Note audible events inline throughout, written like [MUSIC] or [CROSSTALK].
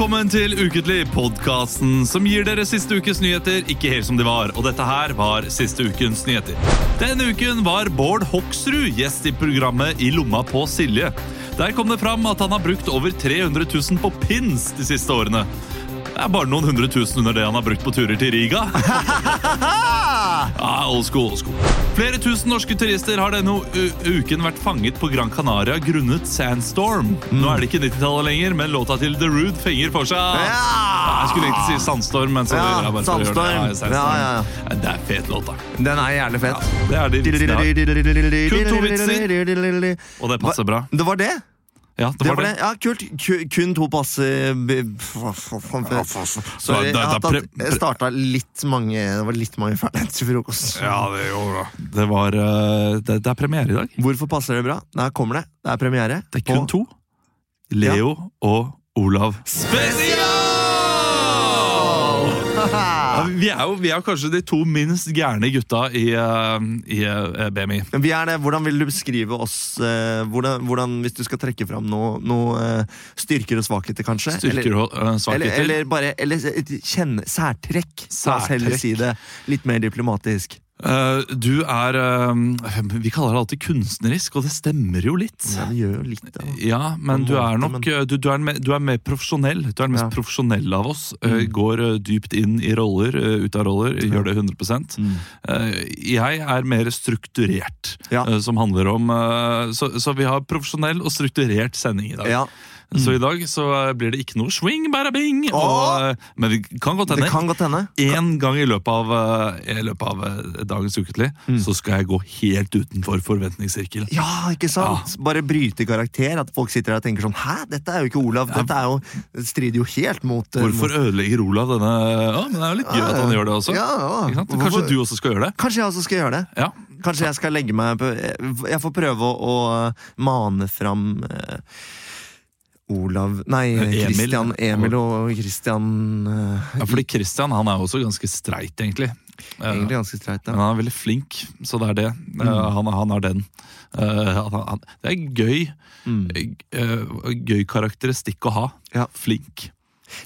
velkommen til Ukentlig, podkasten som gir dere siste ukes nyheter ikke helt som de var. Og dette her var siste ukens nyheter. Denne uken var Bård Hoksrud gjest i programmet I lomma på Silje. Der kom det fram at han har brukt over 300 000 på pins de siste årene. Det er bare noen hundre tusen under det han har brukt på turer til Riga. [LAUGHS] Ja, old school, old school. Flere tusen norske turister har denne uken vært fanget på Gran Canaria grunnet sandstorm. Nå er det ikke 90-tallet lenger, men låta til The Rude fenger for seg. Ja! Jeg skulle egentlig si sandstorm, men så Ja, jeg bare sandstorm. det. sandstorm. sandstorm. Ja, ja, Det er fet låt, da. Den er jævlig fet. Det er de vitsene. Kun to vitser. Og det passer bra. Det var det? Ja, det Det var det. det. Ja, kult. Kun to passer Sorry, jeg, starta litt mange Det var litt mange ferdigheter til frokost. Ja, det gjorde det. Det, var, eh, det, det er premiere i dag. Hvorfor passer det bra? Der kommer det. Det er premiere. Det er kun på- to. Leo og Olav Spesial! Ja, vi, er jo, vi er jo kanskje de to minst gærne gutta i, eh, i eh, BMI. Men Vi er det. Hvordan vil du beskrive oss eh, hvordan, hvordan, Hvis du skal trekke fram noe, noe eh, styrker og svakheter, kanskje? Styrker og eh, eller, svakheter. eller, eller bare eller et kjenne, særtrekk. La oss heller Særtrekk. si det litt mer diplomatisk. Eh, du er eh, Vi kaller det alltid kunstnerisk, og det stemmer jo litt. Ja, det gjør jo litt da. Ja, men du er nok eh, du, du, er mer, du er mer profesjonell. Du er den mest Ja. Mm. profesjonelle av oss. eh, går dypt inn i roller, ut av roller, gjør det 100 Mm. Jeg er mer strukturert, Ja. som handler om så, så vi har profesjonell og strukturert sending i dag. Ja, Så i dag så eh, blir det ikke noe swing, bada bing! Og, eh, men det kan godt det hende. kan godt hende. En gang i løpet av, eh, i løpet av dagens ukentlig Mm. så skal jeg gå helt utenfor forventningssirkelen. Ja, ikke sant? Bare bryte karakter. At folk sitter der og tenker sånn Hæ, dette er jo ikke Olav. Dette er jo, strider jo helt mot Hvorfor Hvorfor ødelegger Olav denne Ja, men Det er jo litt gøy at han gjør det også. Ja, ja. Hvorfor- Kanskje du også skal gjøre det? Kanskje jeg også skal gjøre det. Ja. Kanskje jeg skal legge meg på Jeg får prøve å, å mane fram Olav Nei, Emil. Christian. Emil og Christian eh, ja, fordi Christian han er også ganske streit, egentlig. Eh, Egentlig ganske streit. Men han er veldig flink, så det er det. Mm. Eh, han, han er den. Han, han, det er gøy. Mm. gøy karakteristikk å ha. Ja. Flink.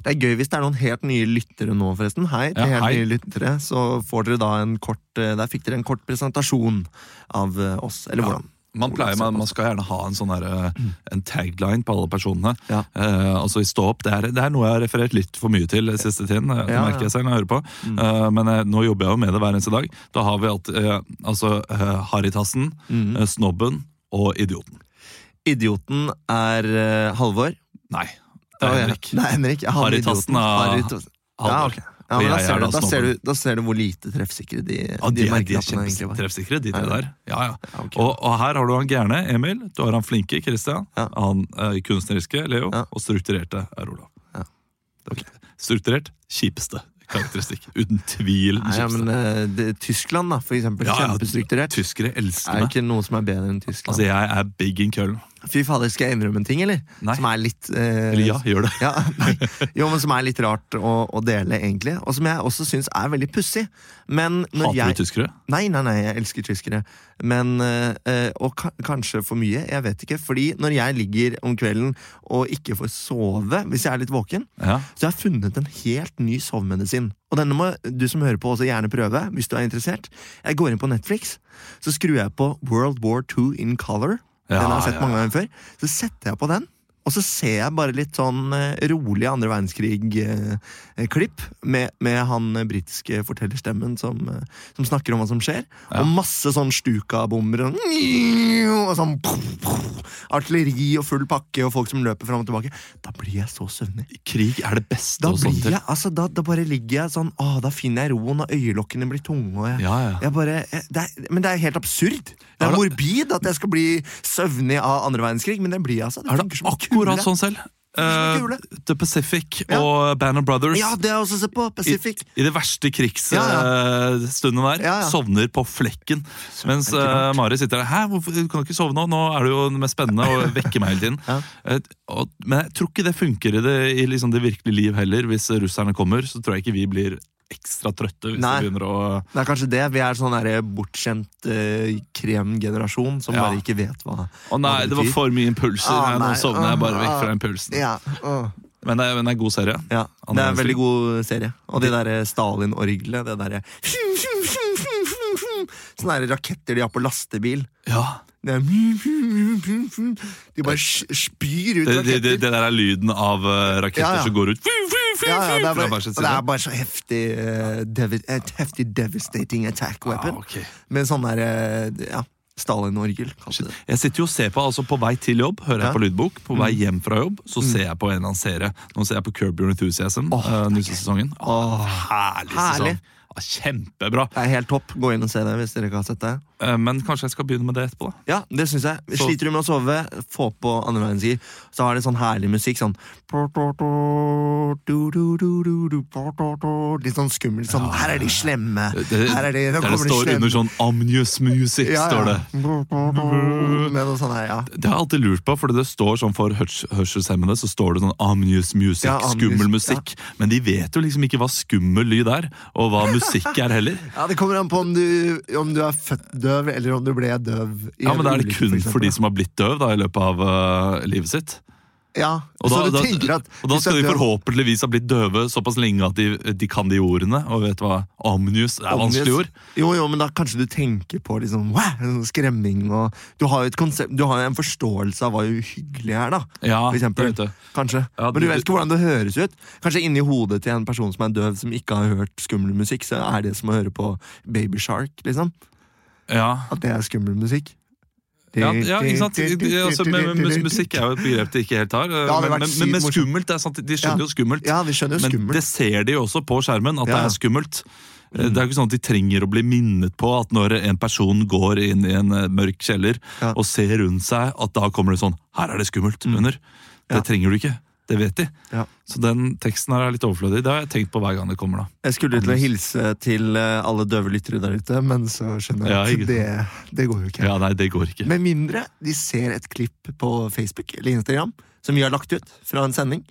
Det er gøy hvis det er noen helt nye lyttere nå, forresten. Hei til Ja, helt hei. nye lyttere. Så får dere da en kort Der fikk dere en kort presentasjon av oss. Eller Ja. hvordan? Man, pleier, man, man skal gjerne ha en sånn her, eh, en tagline på alle personene. Ja. Eh, altså i Stå opp, det er, det er noe jeg har referert litt for mye til siste tiden. eh, Det Ja, merker jeg selv når jeg hører på. Eh, men eh, nå jobber jeg jo med det hver eneste dag. Da har vi alltid eh, altså Haritassen, Mm. Snobben og Idioten. Idioten er Halvor. Nei, det er Henrik. Nei, Henrik. Idioten. er Harrytassen. Ja, Halvor. Ja, men da, ser er du, da ser du, da ser du hvor lite treffsikre de, Ja, de, de er, de er merkelappene egentlig var. Treffsikre, de Er der. Ja, ja. Ja, okay. Og, og her har du han gærne, Emil. Du har han flinke, Christian. Han eh, kunstneriske, Leo. Og strukturerte er Olav. Er Strukturert, kjipeste karakteristikk. Uten tvil Nei, ja, men uh, det, Tyskland, da, for eksempel. Ja, ja, Kjempestrukturert. Tyskere elsker meg. er ikke noe som er bedre enn Tyskland. Altså, jeg er big in Köln. Fy fader, skal jeg innrømme en ting, eller? Nei. Som er litt eh, Eller ja, gjør det. [LAUGHS] Ja. Jo, men som er litt rart å, å dele, egentlig. Og som jeg også syns er veldig pussig. Hater jeg du tyskere? Nei, nei, nei, jeg elsker tyskere. Men, eh, eh, og ka kanskje for mye, jeg vet ikke. Fordi når jeg ligger om kvelden og ikke får sove, hvis jeg er litt våken, Ja. så jeg har jeg funnet en helt ny sovemedisin. Og denne må du som hører på også gjerne prøve, hvis du er interessert. Jeg går inn på Netflix, så skrur jeg på World War II in color. Den har jeg sett mange ganger før. Så setter jeg på den, og så ser jeg bare litt sånn eh, rolig andre verdenskrig-klipp med, med han eh, britiske fortellerstemmen som, eh, som snakker om hva som skjer. Ja. Og masse sånn Stuka-bomber og, og sånn artilleri og full pakke og folk som løper fram og tilbake. Da blir jeg så søvnig. Krig er det beste Da, blir jeg, altså, da, da bare ligger jeg sånn Å, da finner jeg roen, og øyelokkene blir tunge. Jeg, Ja, ja. jeg bare, det er, men det er helt absurd. Det Er morbid at jeg skal bli søvnig av andre verdenskrig, men det blir jeg altså. Det Er det en akkurat sånn selv? Eh, The Pacific Ja. og Band of Brothers. Ja, det har jeg også sett på. Pacific. I det verste Ja, krigsstunden der. Ja, ja. Sovner på flekken. Mens eh, Mari sitter der. Hæ, hvorfor, kan du ikke sove nå? Nå er det jo det mest spennende å vekke meg hele tiden. Eh, og, men jeg tror ikke det funker i det, i liksom det virkelige liv heller. Hvis russerne kommer, så tror jeg ikke vi blir ekstra trøtte hvis Nei. de begynner å Det er kanskje det. Vi er sånn der bortskjemt uh, kremgenerasjon som Ja. bare ikke vet hva Å nei, hva det var for mye impulser. Ah, Nei, Nå sovner jeg bare Ah, vekk fra impulsen. Ja, åh. Men det er, men det er en god serie. ja. Det er en veldig god serie. Og det derre Stalin-orgelet, [LAUGHS] det derre Sånne der raketter de har på lastebil. Ja, Det De bare spyr ut raketter. det, det, det der er lyden av eh, raketter Ja, ja. som går ut. Ja, ja, det, er bare, det er bare så heftig uh, devi, Et heftig devastating attack weapon. Ah, okay. Med sånn der uh, Ja, Stalin-orgel. Jeg sitter jo og ser på, altså På vei til jobb hører jeg Mm. på lydbok. På vei hjem fra jobb så ser jeg på en eller annen serie. Nå ser jeg på Curb Your Enthusiasm. Oh, uh, nyeste sesongen. Åh, herlig herlig. sesong! Kjempebra. Det er helt topp. Gå inn og se det hvis dere ikke har sett det. Eh, men kanskje jeg skal begynne med det etterpå. da Ja, det synes jeg. Så- Sliter du med å sove, få på andre verdenskrig. Så har det sånn herlig musikk. Sånn Litt sånn skummel. Sånn, her er de slemme. Her er de, nå det står under sånn Amnius Music. Ja, står det. Med noe sånt her, ja. Det har jeg alltid lurt på, for det står sånn for hørs hørselshemmede så står det sånn Amnius Music, Ja, skummel musikk. Men de vet jo liksom ikke hva skummel lyd er, og hva musikk er heller. [LAUGHS] ja, Det kommer an på om du, om du er født døv, eller om du ble døv. i Ja, Men da er det kun for, for de som har blitt døv da, i løpet av uh, livet sitt. Ja, Og så da, at og da skal de forhåpentligvis ha blitt døve såpass lenge at de, de kan de ordene og vet hva omnius er vanskelige ord. Jo, jo, men da kanskje du tenker på liksom, wow, sånn skremming og Du har jo konsept, du har en forståelse av hva uhyggelig er, da. Ja, For eksempel. Kanskje. Ja, men du du- vet ikke hvordan det høres ut. Kanskje inni hodet til en person som er døv, som ikke har hørt skummel musikk, så er det som å høre på Baby Shark, liksom. Ja. At det er skummel musikk. Ja, ja, ikke sant? Altså, men, men, musikk er jo et begrep de ikke helt har. Men, men, men, skummelt, det er sant, de skjønner jo skummelt. Ja, vi skjønner jo skummelt. Men det ser de jo også på skjermen, at det er skummelt. Eh, Det er jo ikke sånn at De trenger å bli minnet på at når en person går inn i en eh, mørk kjeller og ser rundt seg, at da kommer det sånn Her er det skummelt under. Det Mm. Trenger du ikke. Det vet de. Ja. Så den teksten her er litt overflødig. Det har jeg tenkt på hver gang det kommer. da. Jeg skulle til å hilse til eh, alle døve lyttere der ute, men så skjønner jeg Ja, at det, det går jo ikke. Ja, Nei, det går ikke. Med mindre de ser et klipp på Facebook eller Instagram som vi har lagt ut fra en sending.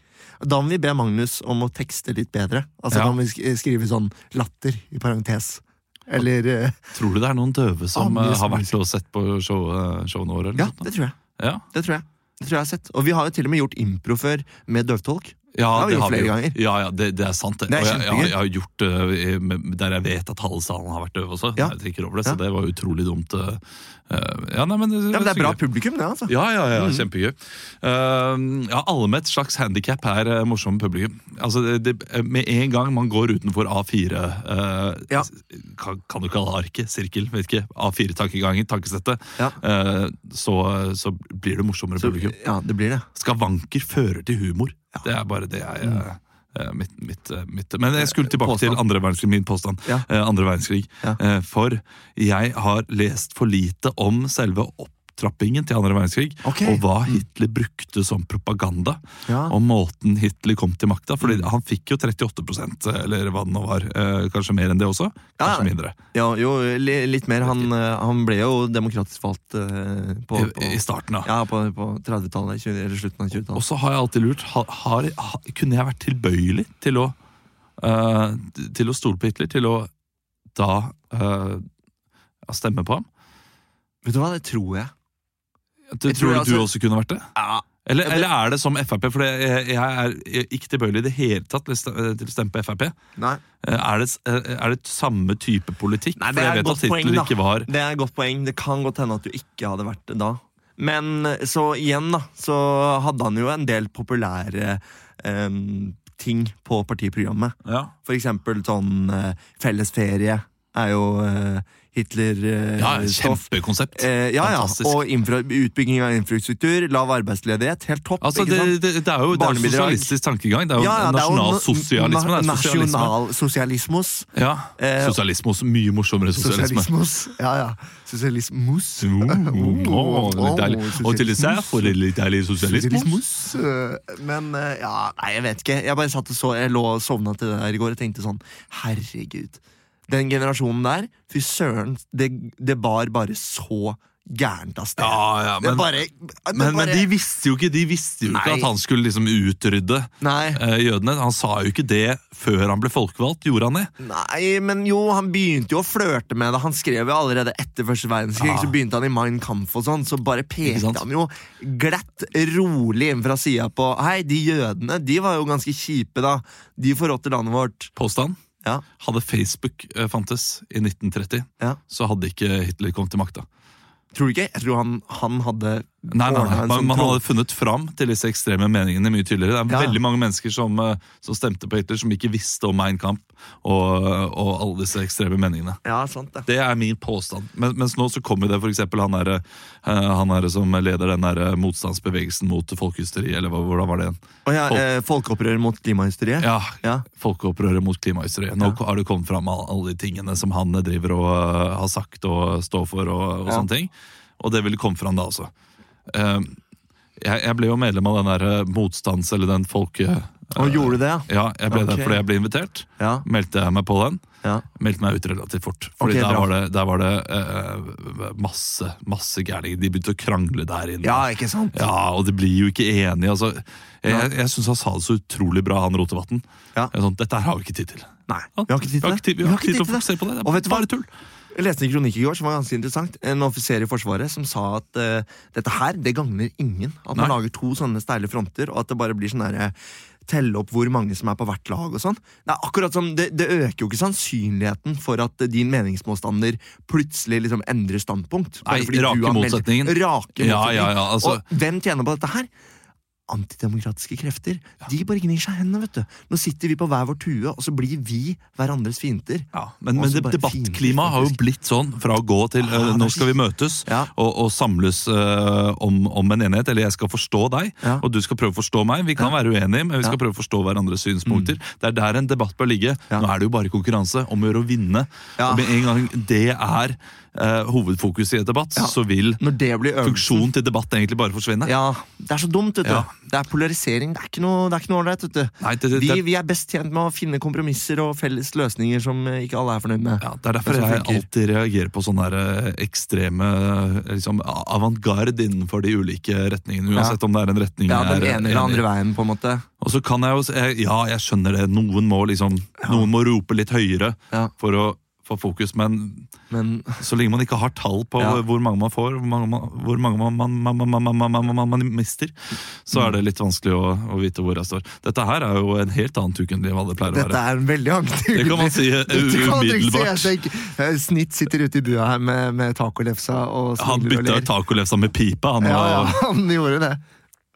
Da må vi be Magnus om å tekste litt bedre. Altså Ja. Da må vi skrive sånn 'latter' i parentes. Eller eh, Tror du det er noen døve som Ah, har vært og sett på show, showene våre? eller Ja, det tror jeg. ja. Det tror jeg. Det tror jeg jeg har sett. Og vi har jo til og med gjort impro før med døvtolk. Ja, Det har vi gjort flere ganger. Ja, ja, det, det er sant. Det. Det er jeg, jeg, jeg har gjort det der jeg vet at halve salen har vært døve også. Ja. Jeg over det. Så det var utrolig dumt. eh, eh, ja, nei, men, Ja, men Det er bra publikum, det. altså Ja, ja, ja, kjempegøy. Uh, ja, Alle med et slags handikap er uh, morsomme publikum. Altså, det, det, med en gang man går utenfor A4 eh, Ja. kan, kan du kalle det arket, sirkel, vet ikke, A4-tankegangen, tankesettet, Ja. eh, så, så blir det morsommere Så, publikum. ja, det blir det. Skavanker fører til humor. Det er bare det jeg mm. eh, mitt, mitt, eh, mitt. Men jeg skulle tilbake Påstand. til andre verdenskrig. Min påstand. Ja. Eh, andre verdenskrig. Ja. Eh, for jeg har lest for lite om selve opptrappingen til andre verdenskrig. Okay. Og hva Hitler brukte som propaganda. Ja. Og måten Hitler kom til makta. Fordi Mm. han fikk jo 38% eller hva det nå var. Eh, kanskje mer enn det også. Ja. Kanskje mindre. Ja, jo, litt mer. Han, eh, han ble jo demokratisk valgt eh, på, I, på, I starten, da. ja, på, på 30-tallet, eller slutten av 20-tallet. Og så har jeg alltid lurt har, har, Kunne jeg vært tilbøyelig til å Uh, Til å stole på Hitler? Til å da uh, stemme på ham? Vet du hva, det tror jeg. Du, tror tror du altså- du også kunne vært det? Ja, Eller, eller er det som Frp? For jeg, jeg er ikke tilbøyelig i det hele tatt til å stemme på Frp. Nei. Eh, Er det, eh, er det samme type politikk? Nei, det er et godt poeng, da. var Det er et godt poeng. Det kan godt hende at du ikke hadde vært det da. Men eh, så igjen, da, så hadde han jo en del populære em, ting på partiprogrammet. ja. For eksempel sånn eh, fellesferie er jo eh, Hitler-stoff. ja, kjempekonsept. Eh, ja, ja. Og infra, utbygging av infrastruktur, lav arbeidsledighet. Helt topp. Altså, det, det, det er jo det er sosialistisk tankegang. Det er jo Ja, ja, nasjonalsosialisme. Nasjonalsosialismos. Ja, sosialismus, Sosialismos. Mye morsommere sosialisme. Sosialismos. Ja, ja. Sosialismus. Oh, litt. Oh, Og til dessert dere litt deilig sosialismus. Eh, Men eh, ja, nei, jeg vet ikke. Jeg bare satt og så, jeg lå og sovna til det der i går og tenkte sånn Herregud. Den generasjonen der, fy søren, det, det bar bare så gærent, av sted. Ja, ja, men, bare, men, bare, men, de visste jo ikke De visste jo ikke at han skulle liksom utrydde eh, jødene. Han sa jo ikke det før han ble folkevalgt. Gjorde han det? Nei, men jo, han begynte jo å flørte med det. Han skrev jo allerede etter første verdenskrig, Ja. så begynte han i Mein Kampf og sånn, så bare pekte han jo glatt, rolig inn fra sida på Hei, de jødene, de var jo ganske kjipe, da. De forrådte landet vårt. Påstand? Ja. Hadde Facebook eh, fantes i 1930, Ja. så hadde ikke Hitler kommet til makta. Tror du ikke? Jeg tror han, han hadde Nei, nei, nei. Man, man hadde funnet fram til disse ekstreme meningene mye tydeligere. Det er Ja. veldig mange mennesker som, eh, som stemte på Hitler, som ikke visste om Mein Kampf og, og alle disse ekstreme meningene. Ja, sant det. Det er min påstand. Men, mens nå så kommer det eksempel han der, eh, der som leder den der eh, motstandsbevegelsen mot folkehysteri, eller hvordan var det igjen? Oh, ja, Folk- eh, Folkeopprør mot klimahysteriet. Ja, Ja. folkeopprøret mot klimahysteriet. Nå har det kommet fram alle, alle de tingene som han driver og uh, har sagt og står for og, og sånne ting. Og det ville komme fram da også. Eh, jeg, ble jo medlem av den der eh, motstands... Eller den folke... Og gjorde du det, ja? Jeg ble det Ok. fordi jeg ble invitert. Ja. Meldte jeg meg på den. ja. Meldte meg ut relativt fort. Fordi okay, der, var det, der var det eh, masse masse gærninger. De begynte å krangle der inne. ja, ikke sant? Ja, og de blir jo ikke enige. Altså, jeg jeg, jeg syns han sa det så utrolig bra, han Rotevatn. Ja. Sånn, Dette her har vi ikke tid til. Nei, vi har ikke tid til det. vi har ikke tid til å fokusere på det. Det er bare tull. Jeg leste en kronikk i går som var ganske interessant. En offiser i Forsvaret som sa at uh, dette her, det gagner ingen. At man Nei. lager to sånne steile fronter, og at det bare blir sånn derre Telle opp hvor mange som er på hvert lag og sånn. Det er akkurat som, det, det øker jo ikke sannsynligheten for at din meningsmotstander plutselig liksom endrer standpunkt. Nei, rake motsetningen. rake motsetningen. Ja, ja, ja, altså- Og hvem tjener på dette her? Antidemokratiske krefter. De bare gnir seg hendene, vet du. Nå sitter vi på hver vår tue, og så blir vi hverandres fiender. Ja, men, men debattklimaet har jo blitt sånn fra å gå til Ja, uh, nå skal vi møtes Ja. og, og samles uh, om, om en enighet, eller jeg skal forstå deg, Ja. og du skal prøve å forstå meg. Vi kan være uenige, men vi skal Ja. Mm. prøve å forstå hverandres synspunkter. Det er der en debatt bør ligge. Ja. Nå er det jo bare konkurranse om å gjøre å vinne. Ja. Og med en gang det er eh, hovedfokus i et debatt, Ja. så vil funksjonen til debatt egentlig bare forsvinne. Ja, det er så dumt, vet du. Ja. Det er polarisering. Det er ikke noe det er ikke noe ålreit, Vi, vi er best tjent med å finne kompromisser og felles løsninger som eh, ikke alle er fornøyd med. Ja, Det er derfor Det er jeg alltid reagerer på sånne her, eh, ekstreme liksom, avantgarde innenfor de ulike retningene. Uansett om det er en retning Ja, Den ene eller andre veien, på en måte. Og så kan jeg jo Ja, jeg skjønner det. Noen må liksom Noen må rope litt høyere Ja. for å for fokus, men, men, [LAUGHS] så lenge man ikke har tall på ja. hvor mange man får, hvor mange, hvor mange man, man, man, mister, så er det litt vanskelig å, å, vite hvor jeg står. Dette her er jo en helt annen tukendliv enn det pleier å være. Dette er en veldig annen Det kan man [LAUGHS] si umiddelbart. Si, eh, Snitt sitter ute i bua her med, med tacolefsa. Og han bytta ut tacolefsa med pipa, han, ja, ja, [LAUGHS] han gjorde det.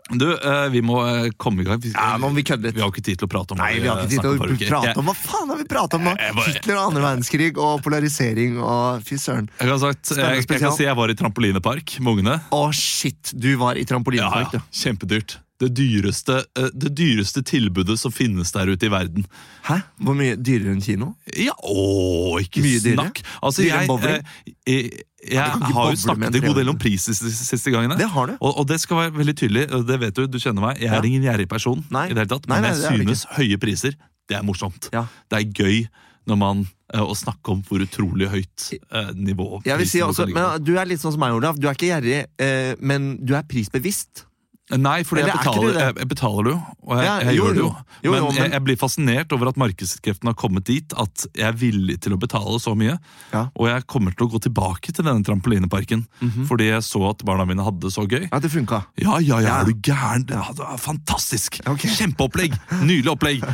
Du, eh, vi må eh, komme i gang. Vi, Ja, vi vi har ikke tid til å prate om Nei, vi har ikke tid til å prate om Hva faen har vi pratet om nå? Bare- Hitler og andre verdenskrig og polarisering og fy søren. Jeg kan, sagt, jeg, jeg kan si jeg var i trampolinepark med ungene. Å, shit! Du var i trampolinepark, ja, ja. Kjempedyrt. Det dyreste, eh, det dyreste tilbudet som finnes der ute i verden. Hæ? Hvor mye dyrere enn kino? Ja, å, ikke Mye dyrere? snakk! Altså, Dyrere enn jeg, bowling? Jeg, jeg, jeg kan har jo snakket en god del om pris de siste, gangene. Det har du. Og, og det skal være veldig tydelig, det vet du, du kjenner meg. Jeg er ingen gjerrig person, Nei. i det hele tatt, men nei, er jeg synes høye priser, det er morsomt. Ja. Det er gøy når man, eh, å snakke om hvor utrolig høyt eh, nivå Jeg vil si også, Du er litt sånn som meg, Olav. Du er ikke gjerrig, eh, men du er prisbevisst. Nei, for jeg jeg, jeg betaler det jo, og jeg, Ja, jeg jo, gjør det jo. jo. Men, men- Jeg, jeg blir fascinert over at markedskreftene har kommet dit at jeg er villig til å betale så mye. Ja. Og jeg kommer til å gå tilbake til denne trampolineparken fordi jeg så at barna mine hadde det så gøy. Ja, det funka. Ja, ja, ja, er du gæren? Ja, det var fantastisk! Okay. Kjempeopplegg! Nydelig opplegg!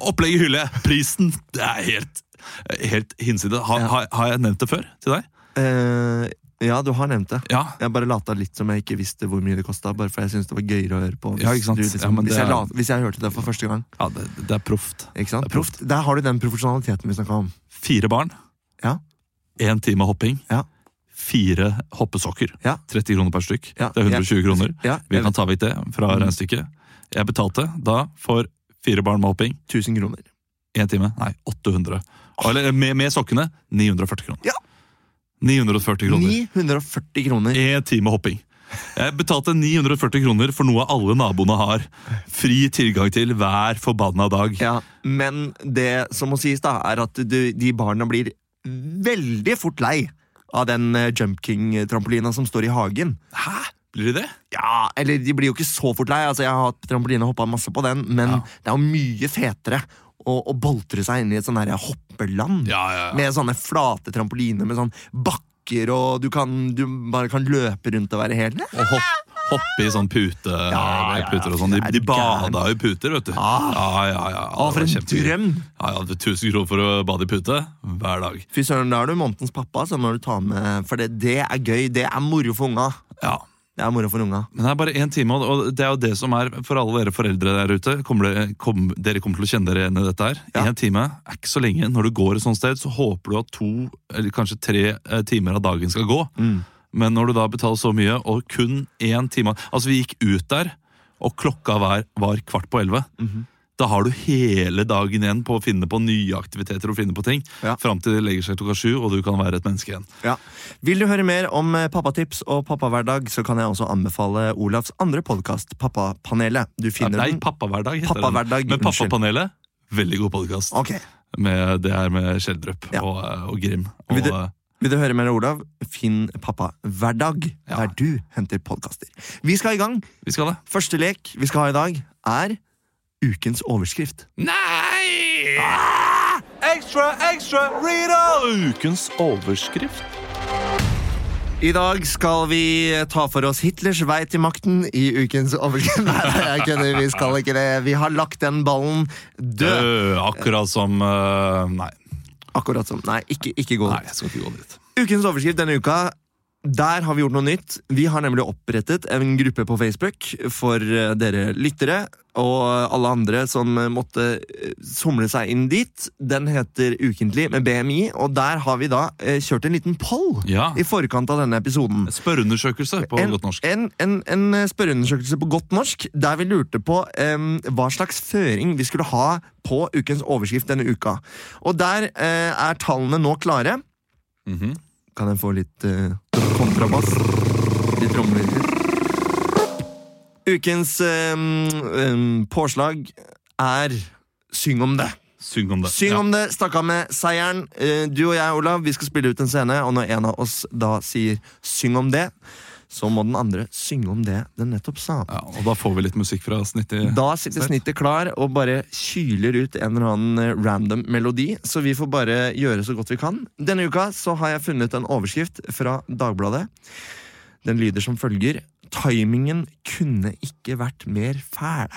Opplegg i hylle! Prisen! Det er helt, helt hinside. Har, har, har jeg nevnt det før til deg? Eh, ja, du har nevnt det. Ja. Jeg bare lata litt som jeg ikke visste hvor mye det kosta. Bare for jeg syntes det var gøyere å høre på. Hvis, Ja, du, liksom, Ja, hvis, jeg la, hvis jeg hørte det for første gang. ja det, det er proft. Er. Der har du den profesjonaliteten vi snakka om. Fire barn. Ja. Én time hopping. Ja. Fire hoppesokker. Ja. 30 kroner per stykk. Ja, Det er 120 jeg- kroner. Ja, Vi kan ta vekk det fra Mm. regnestykket. Jeg betalte da for fire barn med hopping. 1000 kroner. Én time. Nei, 800. Eller med, med sokkene 940 kroner. Ja. 940 kroner. 940 kroner. En time hopping. Jeg betalte 940 kroner for noe alle naboene har fri tilgang til hver forbanna dag. Ja, men det som må sies, da, er at du, de barna blir veldig fort lei av den eh, Jump King-trampolina som står i hagen. Hæ? Blir de det? Ja, eller de blir jo ikke så fort lei. Altså, jeg har hatt trampoline og hoppa masse på den, men Ja. det er jo mye fetere å, å boltre seg inn i et sånn hoppeland. Ja, ja, ja. Med sånne flate trampoliner med sånn bakker, og du, kan, du bare kan løpe rundt og være helt Og hopp, hoppe i sånn pute, ja, ja. puter og sånn. De, de bada i puter, vet du. Ah. Ja, ja, ja. Å, for en drøm! Ja, ja, er 1000 kroner for å bade i pute hver dag. Fy søren, da er du månedens pappa, så må du ta med For det, det er gøy. Det er moro for unga. Ja. Det er moro for unga. Men det er bare én time, og- det er jo det som er for alle dere foreldre der ute. Kommer dere, kom, dere kommer til å kjenne dere igjen i dette her. Ja. Time er ikke så lenge. Når du går et sånt sted, så håper du at to eller kanskje tre eh, timer av dagen skal gå. Mm. Men når du da betaler så mye, og kun én time Altså, vi gikk ut der, og klokka var, var kvart på elleve. Mhm. Da har du hele dagen igjen på å finne på nye aktiviteter og finne på ting. Ja. Fram til det legger seg klokka sju, og du kan være et menneske igjen. Ja. Vil du høre mer om eh, pappatips og pappahverdag, så kan jeg også anbefale Olavs andre podkast, Pappapanelet. Du finner Nei, den Pappahverdag heter pappa den. Men. Pappapanelet, veldig god podkast. Okay. Med, det her med Skjeldrup Ja. og, eh, og Grim. Og, Vil du- eh, Vil du høre mer Olav? Finn Pappa Ja. der du henter podkaster. Vi skal i gang. vi skal det. Første lek vi skal ha i dag, er ukens overskrift. Nei! Ekstra, ekstra, Rita! Ukens overskrift. I dag skal vi ta for oss Hitlers vei til makten i ukens overskrift. Nei, jeg kødder, vi skal ikke det. Vi har lagt den ballen død. Død, akkurat som eh, Nei, Akkurat som Nei, ikke, ikke gå nei, jeg skal ikke gå dit. Ukens overskrift denne uka der har vi gjort noe nytt. Vi har nemlig opprettet en gruppe på Facebook for eh, dere lyttere og alle andre som eh, måtte eh, somle seg inn dit. Den heter Ukentlig med BMI, og der har vi da kjørt en liten poll Ja. i forkant av denne episoden. Spørreundersøkelse på En, godt norsk. en, en, en spørreundersøkelse på godt norsk der vi lurte på um, hva slags føring vi skulle ha på ukens overskrift denne uka. Og der uh, er tallene nå klare. Mhm. Kan jeg få litt eh, kontrabass? i trommelyd? Ukens um, um, påslag er Syng om det. Syng om det. Syng Ja. om det, stakk av med seieren. Eh, Du og jeg, Olav, vi skal spille ut en scene, og når en av oss da sier 'syng om det', så må den andre synge om det den nettopp sa. Ja, og da får vi litt musikk fra snittet. Da sitter snittet klar og bare kyler ut en eller annen eh, random melodi, så vi får bare gjøre så godt vi kan. Denne uka så har jeg funnet en overskrift fra Dagbladet. Den lyder som følger Timingen kunne ikke vært mer fæl.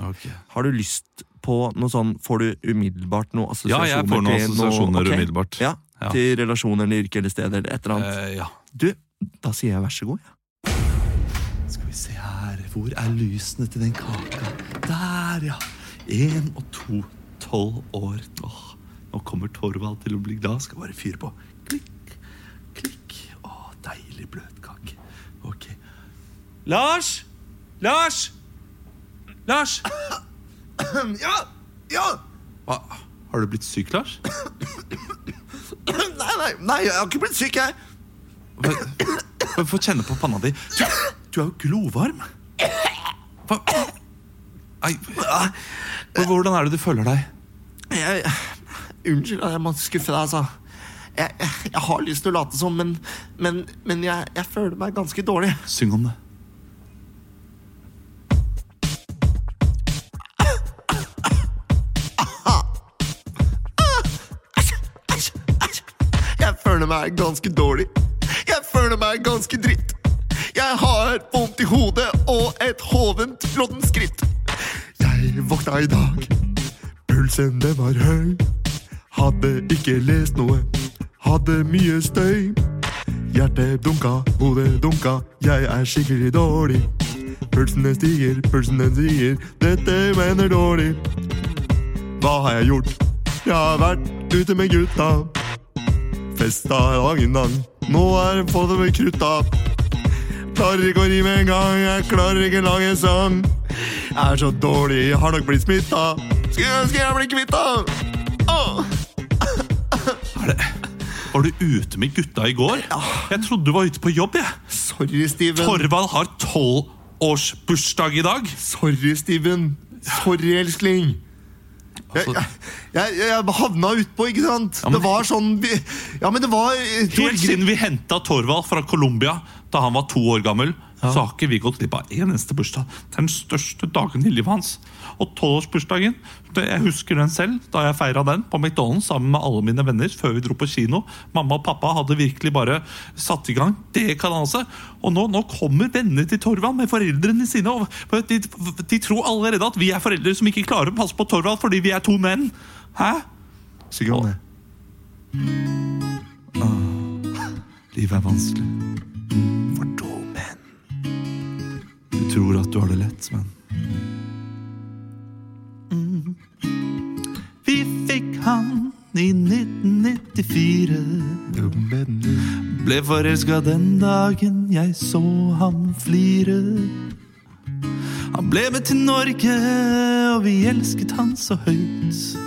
Ok. Har du lyst på noe sånn Får du umiddelbart noe assosiasjoner? Ja, jeg får noen assosiasjoner assosiasjoner okay. umiddelbart. Ja, Ja. Til relasjoner, eller yrke eller sted eller et eller annet. Uh, ja. Du, da sier jeg vær så god. ja. Skal vi se her Hvor er lysene til den kaka? Der, ja. Én og to, tolv år. Åh, nå kommer Torvald til å bli glad. Skal bare fyre på. Klikk, klikk. Å, deilig bløtkake. Ok. Lars! Lars! Lars! [COUGHS] Ja! Ja! Hva? Har du blitt syk, Lars? [COUGHS] Nei, nei, nei, jeg har ikke blitt syk, jeg. Hva- [LAUGHS] Få kjenne på panna di. Du, du er jo glovarm. Hva? Ei, hvordan er det du føler deg? jeg unnskyld at jeg må skuffe deg, altså. Jeg, jeg, jeg har lyst til å late som, men, men, men jeg, jeg føler meg ganske dårlig. Syng om det. Jeg føler meg ganske dårlig. Føler meg ganske dritt. Jeg har vondt i hodet og et hovent loddent skritt. Jeg våkna i dag. Pulsen den var høy. Hadde ikke lest noe. Hadde mye støy. Hjertet dunka, hodet dunka. Jeg er skikkelig dårlig. Pulsen den stiger, pulsen den stiger. Dette mener dårlig. Hva har jeg gjort? Jeg har vært ute med gutta. Festa dagen lang. Nå er det på det med krutta. Klarer ikke å rime engang, jeg klarer ikke lage en sang. Jeg er så dårlig, jeg har nok blitt smitta. Skulle ønske jeg ble kvitta! Er det, var du ute med gutta i går? Jeg trodde du var ute på jobb. jeg. Sorry, Steven. Torvald har tolvårsbursdag i dag. Sorry, Steven. Sorry, elskling. Altså, jeg, jeg, jeg havna utpå, ikke sant? Ja, men- det var sånn Ja, men det var eh, Helt siden vi henta Torvald fra Colombia da han var to år gammel, har ikke vi gått glipp av en eneste bursdag. Det er den største dagen i livet hans. Og tolvårsbursdagen, jeg husker den selv, da jeg feira den på McDonald's sammen med alle mine venner før vi dro på kino. Mamma og pappa hadde virkelig bare satt i gang det kalaset. Og nå, nå kommer vennene til Torvald med foreldrene sine. Og de, de tror allerede at vi er foreldre som ikke klarer å passe på Torvald fordi vi er to menn. Hæ? Syng om det. Livet er vanskelig. For to menn. Du tror at du har det lett, men Vi fikk han i 1994. Ble forelska den dagen jeg så ham flire. Han ble med til Norge, og vi elsket han så høyt.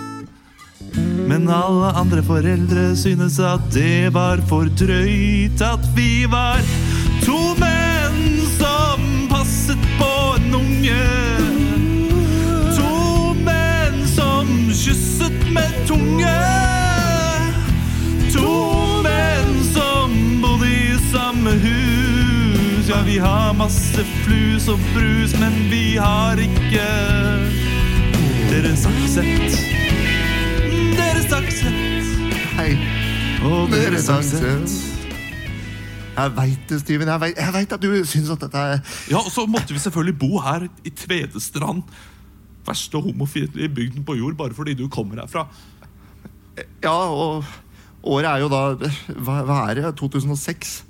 Men alle andre foreldre synes at det var for drøyt. At vi var to unge. To menn som kysset med tunge. To menn som bodde i samme hus. Ja, vi har masse flus og brus, men vi har ikke deres aksept. Deres aksept. Hei, Og dere deres aksent. Jeg veit det, Steven. Jeg vet- Jeg vet at du syns at dette er Ja, og så måtte vi selvfølgelig bo her i Tvedestrand. Verste homofile bygden på jord, bare fordi du kommer herfra. Ja, og året er jo da Hva, hva er det? 2006?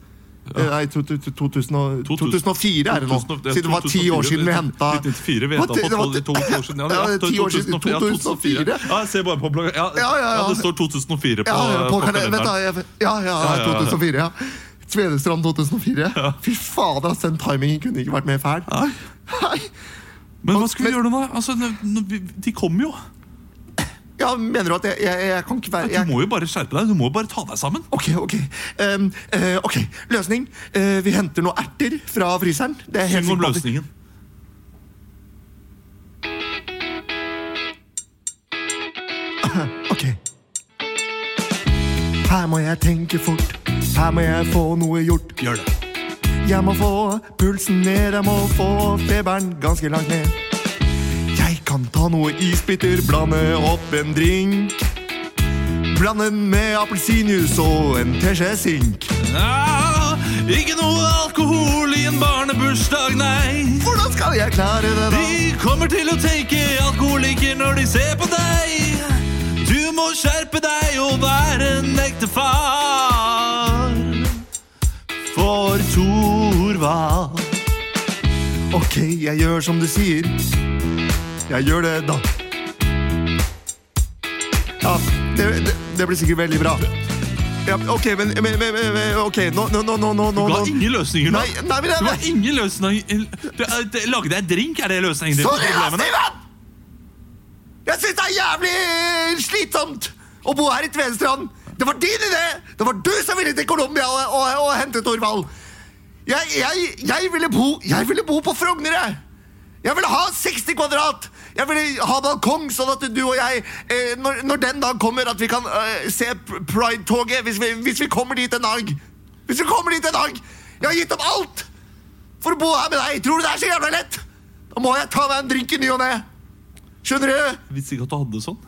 Ja. Nei, to- 2000 2004 er det nå. Siden det var ti år siden vi henta 1994, vi Hva, henta det- var- to år siden. Ja, Ja, ja, ti år siden. 2004, ja, jeg ser bare på bloggen. Ja, Ja, ja, ja. det står 2004 på, Ja, ja, da, kalenderen. Ja, ja, ja, ja, ja. 2004, ja. Fy fader, ass, den timingen kunne ikke vært mer fæl. Nei. Nei. Men hva skal vi gjøre nå? Altså, nå- nå- de kommer jo. Ja, Mener du at jeg, jeg, jeg kan ikke være Du må jo bare skjerpe deg. Du må jo bare ta deg sammen. Ok, ok. Um, uh, ok, Løsning. Uh, vi henter noen erter fra fryseren. Det er helt Syng om løsningen. [LAUGHS] Ok. Her må jeg tenke fort. Her må jeg få noe gjort. Gjør det. Jeg må få pulsen ned, jeg må få feberen ganske langt ned. Jeg kan ta noe isbiter, blande opp en drink. Blande den med appelsinjuice og en teskje sink. Ja, ikke noe alkohol i en barnebursdag, nei. Hvordan skal jeg klare det, da? De kommer til å tenke alkoholiker når de ser på deg. Du må skjerpe deg og være en ekte far. For Thorvald. Ok, jeg gjør som du sier. Jeg gjør det, da. Ja, det, det, det blir sikkert veldig bra. Ja, ok, men, men, men, Ok, nå, nå, nå, nå, nå, Du har ingen løsninger nå. Nei, nei, men nei. Du har ingen løsninger. Du, deg en drink, er det løsningen din Sorry, på problemene? Jeg syns det er jævlig slitsomt å bo her i Tvedestrand. Det var din idé! Det var du som ville til Colombia og, og, og hente Torvald. Jeg, jeg, jeg, ville bo, jeg ville bo på Frogner, jeg. Jeg ville ha 60 kvadrat. Jeg ville ha balkong, sånn at du og jeg, eh, når, når den dag kommer, at vi kan eh, se Pride-toget hvis, vi- hvis vi kommer dit en dag. Hvis vi kommer dit en dag! Jeg har gitt opp alt for å bo her med deg. Tror du det er så jævla lett? Da må jeg ta meg en drink i ny og ne. Skjønner du? Jeg visste ikke at du hadde det sånn.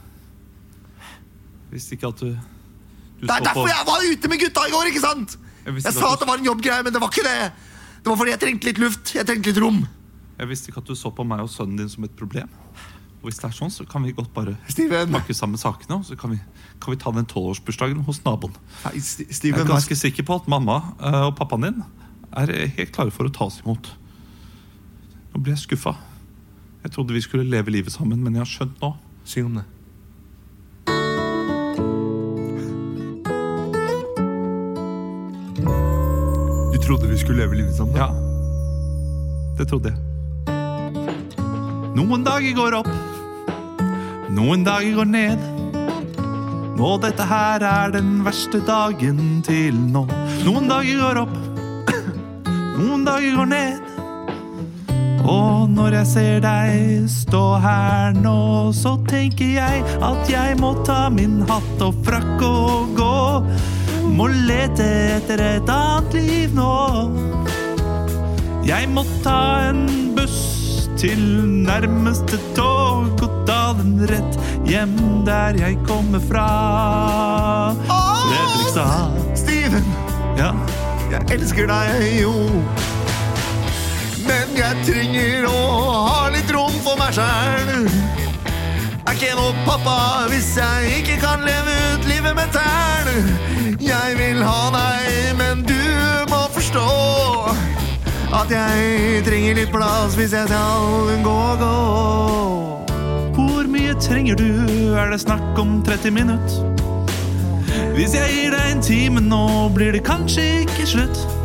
Jeg visste ikke at du, du Det er derfor på jeg var ute med gutta i går, ikke sant? Jeg Jeg sa at det var en jobbgreie, men det var ikke det. Det var fordi jeg trengte litt luft. Jeg trengte litt rom. Jeg visste ikke at du så på meg og sønnen din som et problem. Og hvis det er sånn, så kan vi godt bare Steven. pakke sammen sakene, og så kan vi, kan vi ta den tolvårsbursdagen hos naboen. Nei, St- Jeg er Steven, hva- ganske sikker på at mamma eh, og pappaen din er helt klare for å ta oss imot. Nå blir jeg skuffa. Jeg trodde vi skulle leve livet sammen, men jeg har skjønt nå. Syng om det. Du trodde vi skulle leve livet sammen? Ja, det trodde jeg. Noen dager går opp, noen dager går ned. Nå, dette her er den verste dagen til nå. Noen dager går opp, noen dager går ned. Og når jeg ser deg stå her nå, så tenker jeg at jeg må ta min hatt og frakk og gå. Må lete etter et annet liv nå. Jeg må ta en buss til nærmeste tog og ta den rett hjem der jeg kommer fra. Fredrikstad. Steven, Ja. jeg elsker deg jo. Jeg trenger å ha litt rom for meg sjæl. Er ikke noe pappa hvis jeg ikke kan leve ut livet med tæl. Jeg vil ha deg, men du må forstå at jeg trenger litt plass hvis jeg skal gå, gå. Hvor mye trenger du? Er det snakk om 30 minutt? Hvis jeg gir deg en time nå, blir det kanskje ikke slutt.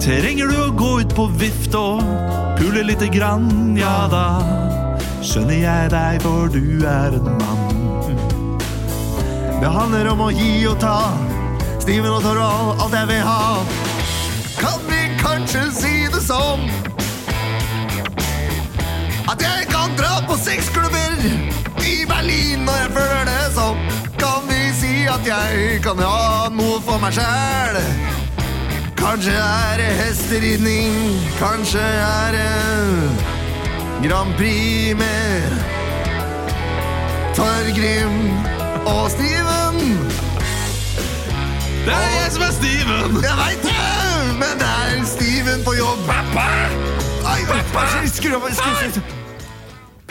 Trenger du å gå ut på vift og pule lite grann, ja da skjønner jeg deg, for du er en mann. Det handler om å gi og ta. Steven og Torvald, alt jeg vil ha. Kan vi kanskje si det sånn? At jeg kan dra på sexklubber i Berlin når jeg føler det sånn. Kan vi si at jeg kan ha noe for meg sjæl? Kanskje er det hesteridning, kanskje er det Grand Prix med Torgrim og Steven. Det er jeg som er Steven! Jeg veit det, men det er Steven på jobb. Pappa! Ai, pappa! Skru av skru.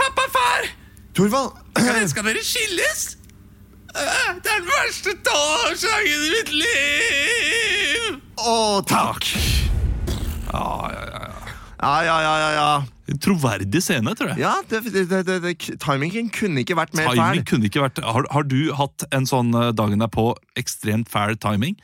Pappa, far! Torvald, Skal dere skilles? Øh, Det er den verste torsdagen i mitt liv! Å takk. Ja, ja, ja, ja. Ja, ja, ja, ja. En troverdig scene, tror jeg. Ja, det, det, det, det, Timingen kunne ikke vært mer Timing fæl. kunne ikke vært har, har du hatt en sånn eh, dagen derpå ekstremt fæl timing?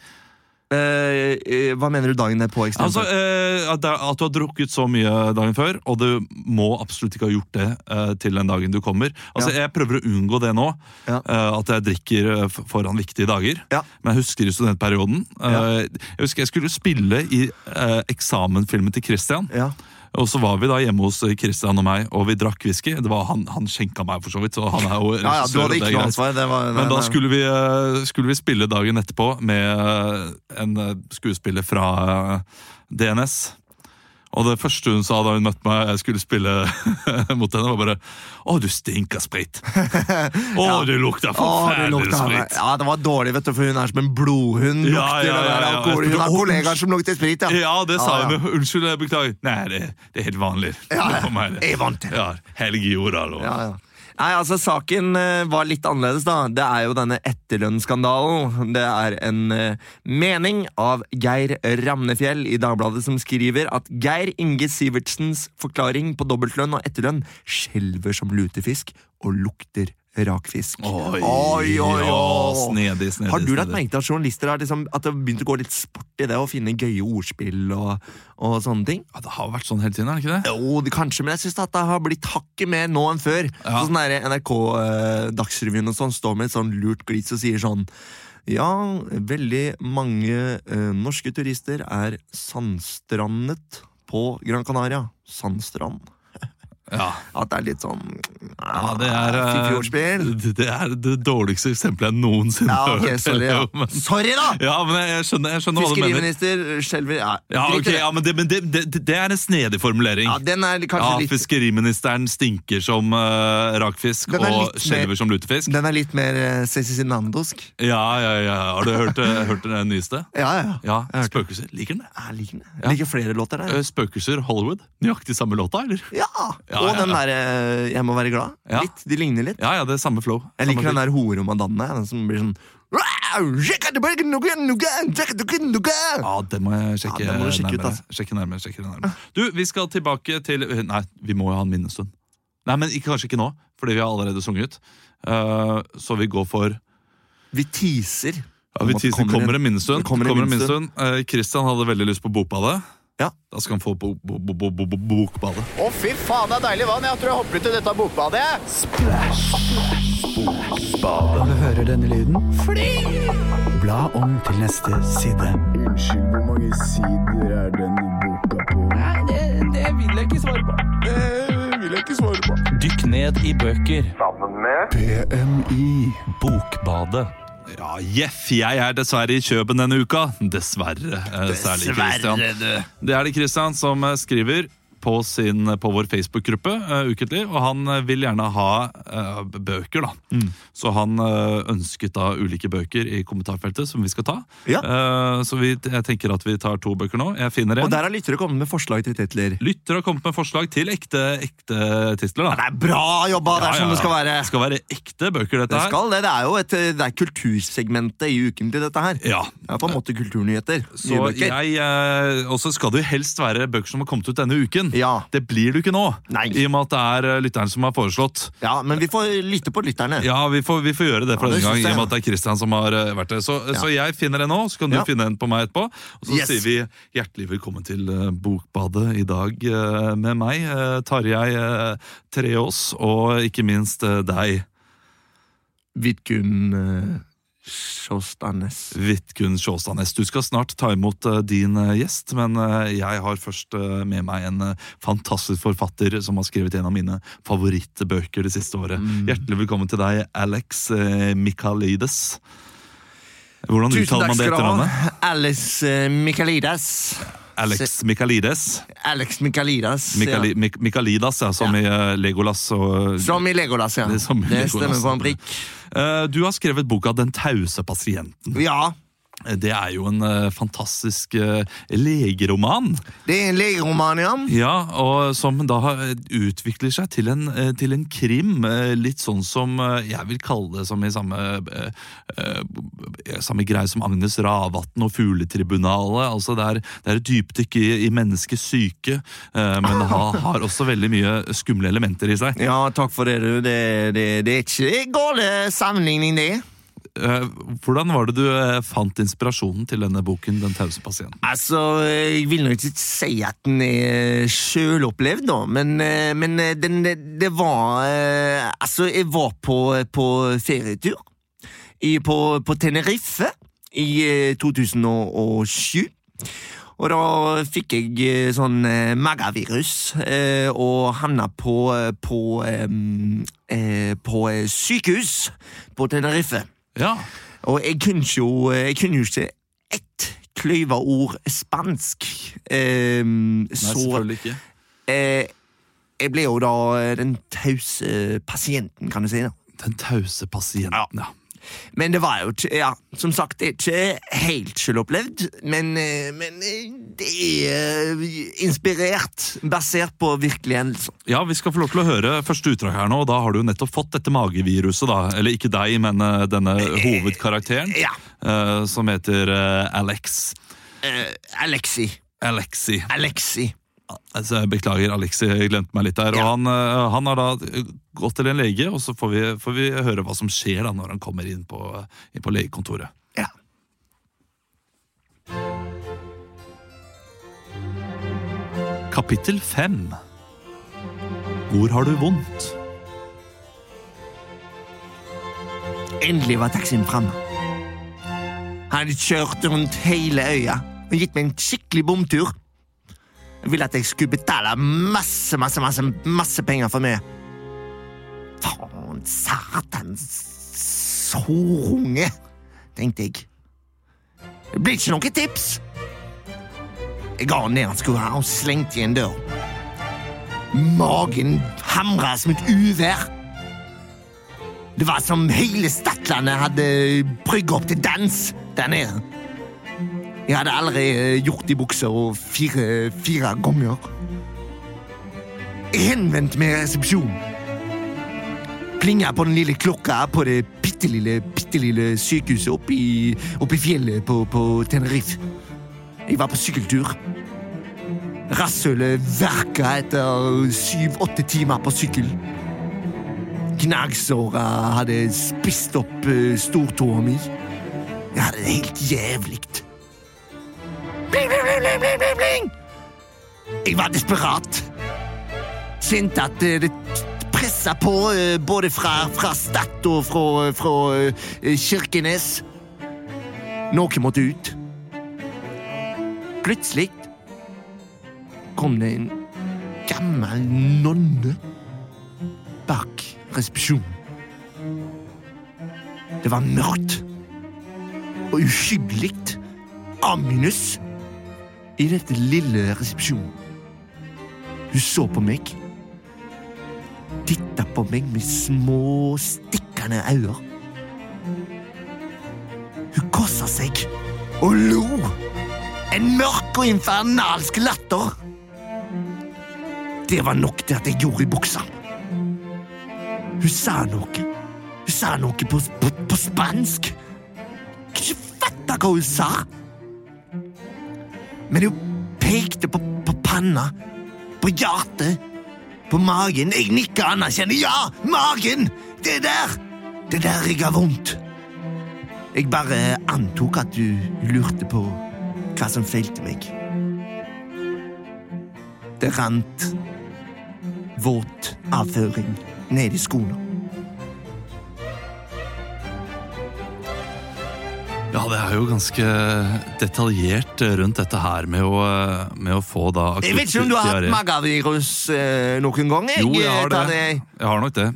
Eh, eh, hva mener du dagen er ekstremt? Altså, eh, at, at du har drukket så mye dagen før, og du må absolutt ikke ha gjort det eh, til den dagen du kommer. Altså, Ja. Jeg prøver å unngå det nå, Ja. eh, at jeg drikker eh, foran viktige dager. Ja. Men jeg husker i studentperioden eh, Jeg husker jeg skulle spille i eksamensfilmen til Christian. Og så var vi da hjemme hos Christian og meg, og vi drakk whisky. Det var Han, han skjenka meg, for så vidt. Så han er jo [LAUGHS] ja, ja, du hadde det ikke noe ansvar. Det var, Men da skulle vi, eh, skulle vi spille dagen etterpå med en eh, skuespiller fra eh, DNS. Og det første hun sa da hun møtte meg jeg skulle spille [LAUGHS] mot henne, var bare 'Å, du stinker sprit'. [LAUGHS] 'Å, du lukter forferdelig sprit'. Ja, det var dårlig, vet du, for hun er som en blodhund. Ja, ja, ja, ja. alkohol. Hun har kollegaer som lukter sprit, ja. Ja, det sa Ja, hun. ja. jo. Unnskyld, jeg beklager. Nei, det, det er helt vanlig. Ja, ja. Jeg er vant til det. Ja, Helge Jordal og Ja, ja. Nei, altså Saken eh, var litt annerledes. da Det er jo denne etterlønnsskandalen. Det er en eh, mening av Geir Ramnefjell i Dagbladet som skriver at Geir Inge Sivertsens forklaring på dobbeltlønn og etterlønn skjelver som lutefisk og lukter rakfisk. Oi, oi, oi, ja, snedig, snedig. Har du lagt merke til at journalister har liksom, at det har begynt å gå litt sport i det å finne gøye ordspill og, og sånne ting? Ja, det har vært sånn hele tiden, er det ikke det? Jo, det, kanskje, men jeg syns det har blitt hakket mer nå enn før. Ja. Sånn der NRK eh, Dagsrevyen og sånn står med et sånn lurt glis og sier sånn Ja, veldig mange eh, norske turister er sandstrandet på Gran Canaria. Sandstrand. Ja. At det er litt sånn Ja, det er eh, det- er det dårligste eksempelet jeg noensinne Ja, okay, hørt. sorry, [LAUGHS] ja. Men- Sorry, da! Ja, men jeg, skjønner, jeg skjønner hva du mener. Fiskeriminister skjelver ja, Ja, drit i ok, det. ja, men, det, men det, det, er en snedig formulering. ja, den er kanskje Ja, litt Fiskeriministeren stinker som uh, rakfisk og skjelver som lutefisk. Den er litt mer uh, cezinandosk. Ja, ja, ja. Har du hørt, uh, hørt den nyeste? [LAUGHS] Ja, ja. Ja, Spøkelser. Liker den det? Jeg liker den. Jeg liker flere låter der. Uh, Spøkelser Hollywood. Nøyaktig samme låta, eller? Ja! Ja, Og ja, den derre Jeg må være glad. Litt. De ligner litt. Ja, ja, det er samme flow. Jeg liker den der hore Madonna. Den som blir sånn Ja, den må jeg sjekke, Ja, må du sjekke ut, altså. sjekke nærmere. Sjekke nærmere. Du, vi skal tilbake til Nei, vi må jo ha en minnestund. Nei, men ikke, kanskje ikke nå, fordi vi har allerede sunget. Uh, så vi går for Vi teaser. ja, vi det teaser, kommer en minnestund. Kristian kommer en Kommer en minnestund. Eh, Christian hadde veldig lyst på Bokbadet. Ja. Da skal han få bo, bo, bo, bo, bo, bo, Bokbadet. Å, fy faen, det er deilig vann. Jeg tror jeg hopper ut i dette bokbadet. jeg. Du hører denne lyden? Fly! Bla om til neste side. Unnskyld, hvor mange sider er denne boka på? Nei, det det vil jeg ikke svare på. Det vil jeg ikke svare på. Dykk ned i bøker. Sammen med BMI. Bokbadet. Ja, Jeff, jeg er dessverre i Kjøben denne uka. Dessverre. eh, Særlig Christian. Det er det Christian som eh, skriver på, sin, på vår Facebook-gruppe uh, ukentlig, og han eh, vil gjerne ha uh, bøker, da. Mm. Så han eh, ønsket da ulike bøker i kommentarfeltet som vi skal ta. Ja. Eh, så vi, jeg tenker at vi tar to bøker nå. Jeg finner en. Og der har lyttere kommet med forslag til titler. Lytter har kommet med forslag til ekte, ekte titler. da. Det er bra jobba! Det er som det skal være. Det skal være ekte bøker, dette Det her. skal det. Det er jo et, det er kultursegmentet i ukentlig, dette her. Ja. Det er på en måte kulturnyheter. Så jeg, eh, Og så skal det jo helst være bøker som har kommet ut denne uken. Ja. Det blir du ikke nå, Nei. i og med at det er eh, lytteren som har foreslått. ja, men vi får lytte på lytterne. Ja, vi får, vi får gjøre det for Ja, denne gang, i og med at det er Kristian som har eh, vært det. Så, så jeg finner en nå, så kan du Ja. finne en på meg etterpå. Og så Yes. sier vi hjertelig velkommen til eh, Bokbadet i dag med meg, Tarjei Treås, og ikke minst deg, Vidkun Sjåstadnes. Vidkun Sjåstadnes. Du skal snart ta imot eh, din eh, gjest, men eh, jeg har først med meg en fantastisk forfatter som har skrevet en av mine favorittbøker det siste året. Mm. Hjertelig velkommen til deg, Alex Michaelides. Hvordan Tusen uttaler man det etternavnet? uh, Michaelides. Alex Michaelides. Alex Michaelides. Michaeli, ja. Mik Michaelidas, ja, som i eh, Legolas. Og, Som i Legolas, ja. Det Det Legolas. stemmer på en prikk. Eh, du har skrevet boka 'Den tause pasienten'. Ja, Det er jo en uh, fantastisk uh, legeroman. det er en legeroman, ja. Ja, og som da utvikler seg til en, uh, til en krim. eh, Litt sånn som eh, jeg vil kalle det som i samme, eh, eh, samme greie som Agnes Ravatn og Fugletribunalet. Altså det er, det er et dypdykk i, i menneskets syke, eh, men det har, har også veldig mye skumle elementer i seg. Ja, takk for det, du. Det, det, det er ikke gale sammenligning, det. Eh, Hvordan var det du eh, fant inspirasjonen til denne boken, 'Den tause pasienten'? Altså, jeg vil nok ikke si at den er sjølopplevd, da, men, eh, men eh, den, det var eh, Altså, jeg var på, på ferietur i, på, på Tenerife i eh, 2007. Og da fikk jeg eh, sånn eh, magavirus eh, og havna på, på, eh, eh, på eh, sykehus på Tenerife. Ja, Og jeg kunne jo, jeg kunne jo ikke ett kløyva ord spansk. Ehm, Nei, så selvfølgelig ikke. eh, jeg ble jo da den tause pasienten, kan du si. da. Den tause pasienten, ja. Men det var jo ikke ja, Som sagt, det er ikke helt selvopplevd, men, eh, men eh, det er eh, inspirert, basert på virkelige hendelser. Ja, Vi skal få lov til å høre første utdrag her nå, og da har du jo nettopp fått dette mageviruset. da, Eller ikke deg, men denne hovedkarakteren, Ja. som heter Alex. Alexi. Alexi. Alexi. Altså, jeg beklager, Alexi, glemte meg litt der. Og han, eh, han har da gått til en lege, og så får vi, får vi høre hva som skjer da når han kommer inn på, inn på legekontoret. Ja. Kapittel fem. Hvor har du vondt? Endelig var taxien framme. Han hadde kjørt rundt hele øya og gitt meg en skikkelig bomtur. Ville at jeg skulle betale masse, masse, masse, masse penger for meg. Faen, satans sorunge, tenkte jeg. Det blir ikke noe tips. Jeg ga ned han skulle ha og slengte igjen døra. Magen hamra som et uvær. Det var som hele Stadlandet hadde brygga opp til dans der nede. Jeg hadde allerede gjort i buksa fire, fire ganger. Jeg henvendte meg i. Plinga på den lille klokka på det bitte lille, bitte lille sykehuset oppe i, fjellet på, på Tenerife. Jeg var på sykkeltur. Rasshølet verka etter syv-åtte timer på sykkel. Gnagsåra hadde spist opp uh, stortåa mi. Jeg hadde det helt jævlig. Bling, bling, bling, bling, bling, bling. Jeg var desperat. Kjente at eh, det pressa på eh, både fra, fra Stad og fra, fra eh, Kirkenes. Noe måtte ut. Plutselig kom det en gammel nonne bak resepsjonen. Det var mørkt og uhyggelig aminus i dette lille resepsjonen. Hun så på meg, titta på meg med små, stikkende øyne. Hun kossa seg og lo. En mørk og infernalsk latter. Det var nok til at jeg gjorde i buksa. Hun sa noe. Hun sa noe på, på, på spansk. Kunne ikke fatte hva hun sa. Men hun pekte på, på panna, på hjertet, på magen. Jeg nikka anerkjennende. Ja, magen! Det der! Det der jeg har vondt. Jeg bare antok at du lurte på hva som feilte meg. Det rant våt avføring ned i skoene. Ja, det er jo ganske detaljert rundt dette her med å, med å få da akutt Jeg vet ikke om du har hatt magevirus magavirus eh, noen gang. Jeg, Jo, jeg har det. det. Jeg har nok det.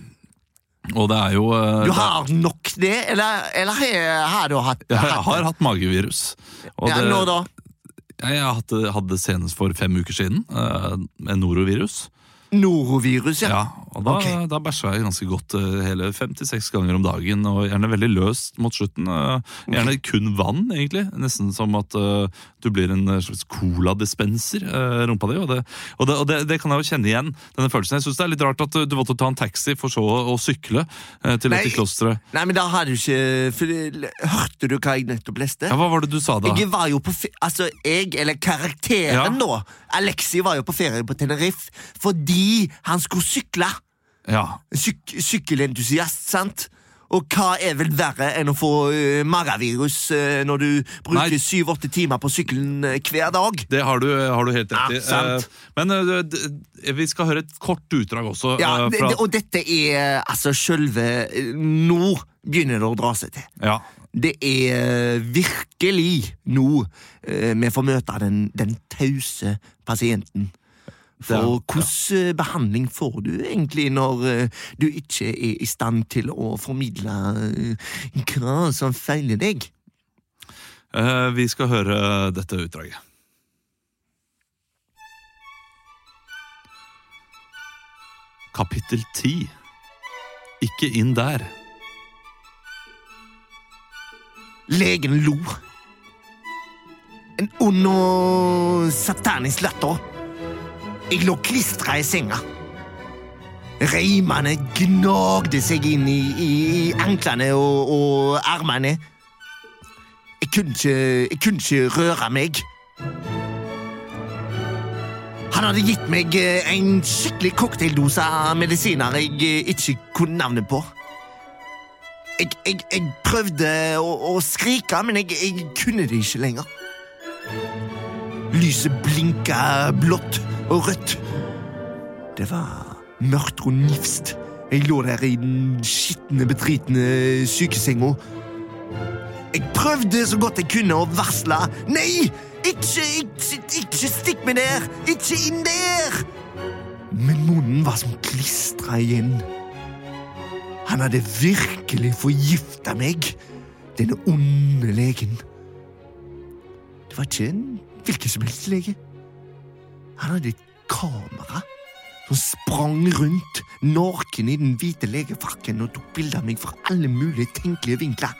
Og det er jo eh, Du det- har nok det, eller, eller har- du hatt Ja, jeg har hatt magevirus. Og ja, det- Nå da? Jeg hadde, det senest for fem uker siden. eh, en norovirus. Norovirus, ja. Ja, og da, okay. da bæsja jeg ganske godt eh, hele fem til seks ganger om dagen. Og gjerne veldig løst mot slutten. eh, Gjerne kun vann, egentlig. Nesten som at uh, du blir en slags coladispenser, uh, rumpa di. Og, det, og, det, og det, det kan jeg jo kjenne igjen, denne følelsen. Jeg syns det er litt rart at du måtte ta en taxi for så å, å sykle uh, til dette klosteret. Nei, men da har du ikke for, Hørte du hva jeg nettopp leste? Ja, hva var det du sa da? Jeg var jo på ferie, Altså, jeg, eller karakteren Ja. da Alexi var jo på ferie på Tenerife fordi han skulle sykle. Ja, Syk sykkelentusiast, sant? Og hva er vel verre enn å få uh, magavirus uh, når du bruker syv-åtte timer på sykkelen uh, hver dag? det har du, har du helt rett i. Ja. Eh, Men eh, vi skal høre et kort utdrag også. Ja, eh, det, Og dette er altså sjølve eh, Nå begynner det å dra seg til. ja, Det er virkelig nå eh, vi får møte den, den tause pasienten. For hvordan behandling får du egentlig når eh, du ikke er i stand til å formidle eh, hva som feiler deg? Eh, Vi skal høre dette utdraget. Kapittel 10 Ikke inn der. Legen lo. En ond og satanisk latter. Jeg lå klistra i senga. Reimene gnagde seg inn i, i, i anklene og, og armene. Jeg kunne, ikke, jeg kunne ikke røre meg. Han hadde gitt meg eh, en skikkelig cocktaildose av medisiner jeg eh, ikke kunne navnet på. Jeg, jeg, jeg prøvde å, å skrike, men jeg, jeg kunne det ikke lenger. Lyset blinka blått og rødt. Det var mørkt og nifst. Jeg lå der i den skitne, bedritne sykesenga. Jeg prøvde så godt jeg kunne å varsle. Nei! Ikke, ikke, ikke stikk meg der! Ikke inn der! Men munnen var som klistra igjen. Han hadde virkelig forgifta meg, denne onde legen. Det var ikke en hvilken som helst lege. Han hadde et kamera som sprang rundt naken i den hvite legefrakken og tok bilder av meg fra alle mulige tenkelige vinkler.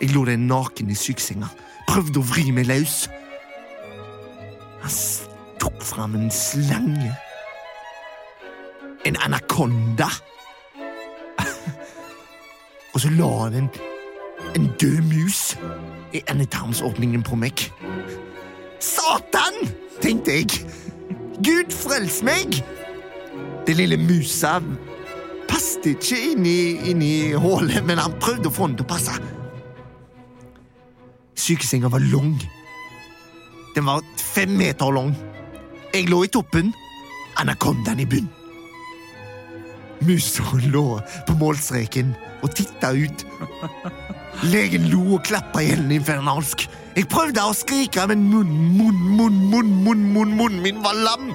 Jeg lå der naken i sykesenga, prøvde å vri meg løs. Han tok fram en slange. En anakonda. [LAUGHS] Og så la han en, en død mus i endetarmsåpningen på meg. Satan! tenkte jeg. Gud frels meg! Det lille musa passet ikke inn i, inn i hullet, men han prøvde å få den til å passe. Sykesenga var lang. Den var fem meter lang. Jeg lå i toppen, anakondaen i bunn. Musa lå på målstreken og titta ut. Legen lo og klappa hendene infernalsk. Jeg prøvde å skrike, men munn, munn, munn, munn, munn, munn, munnen min var lam.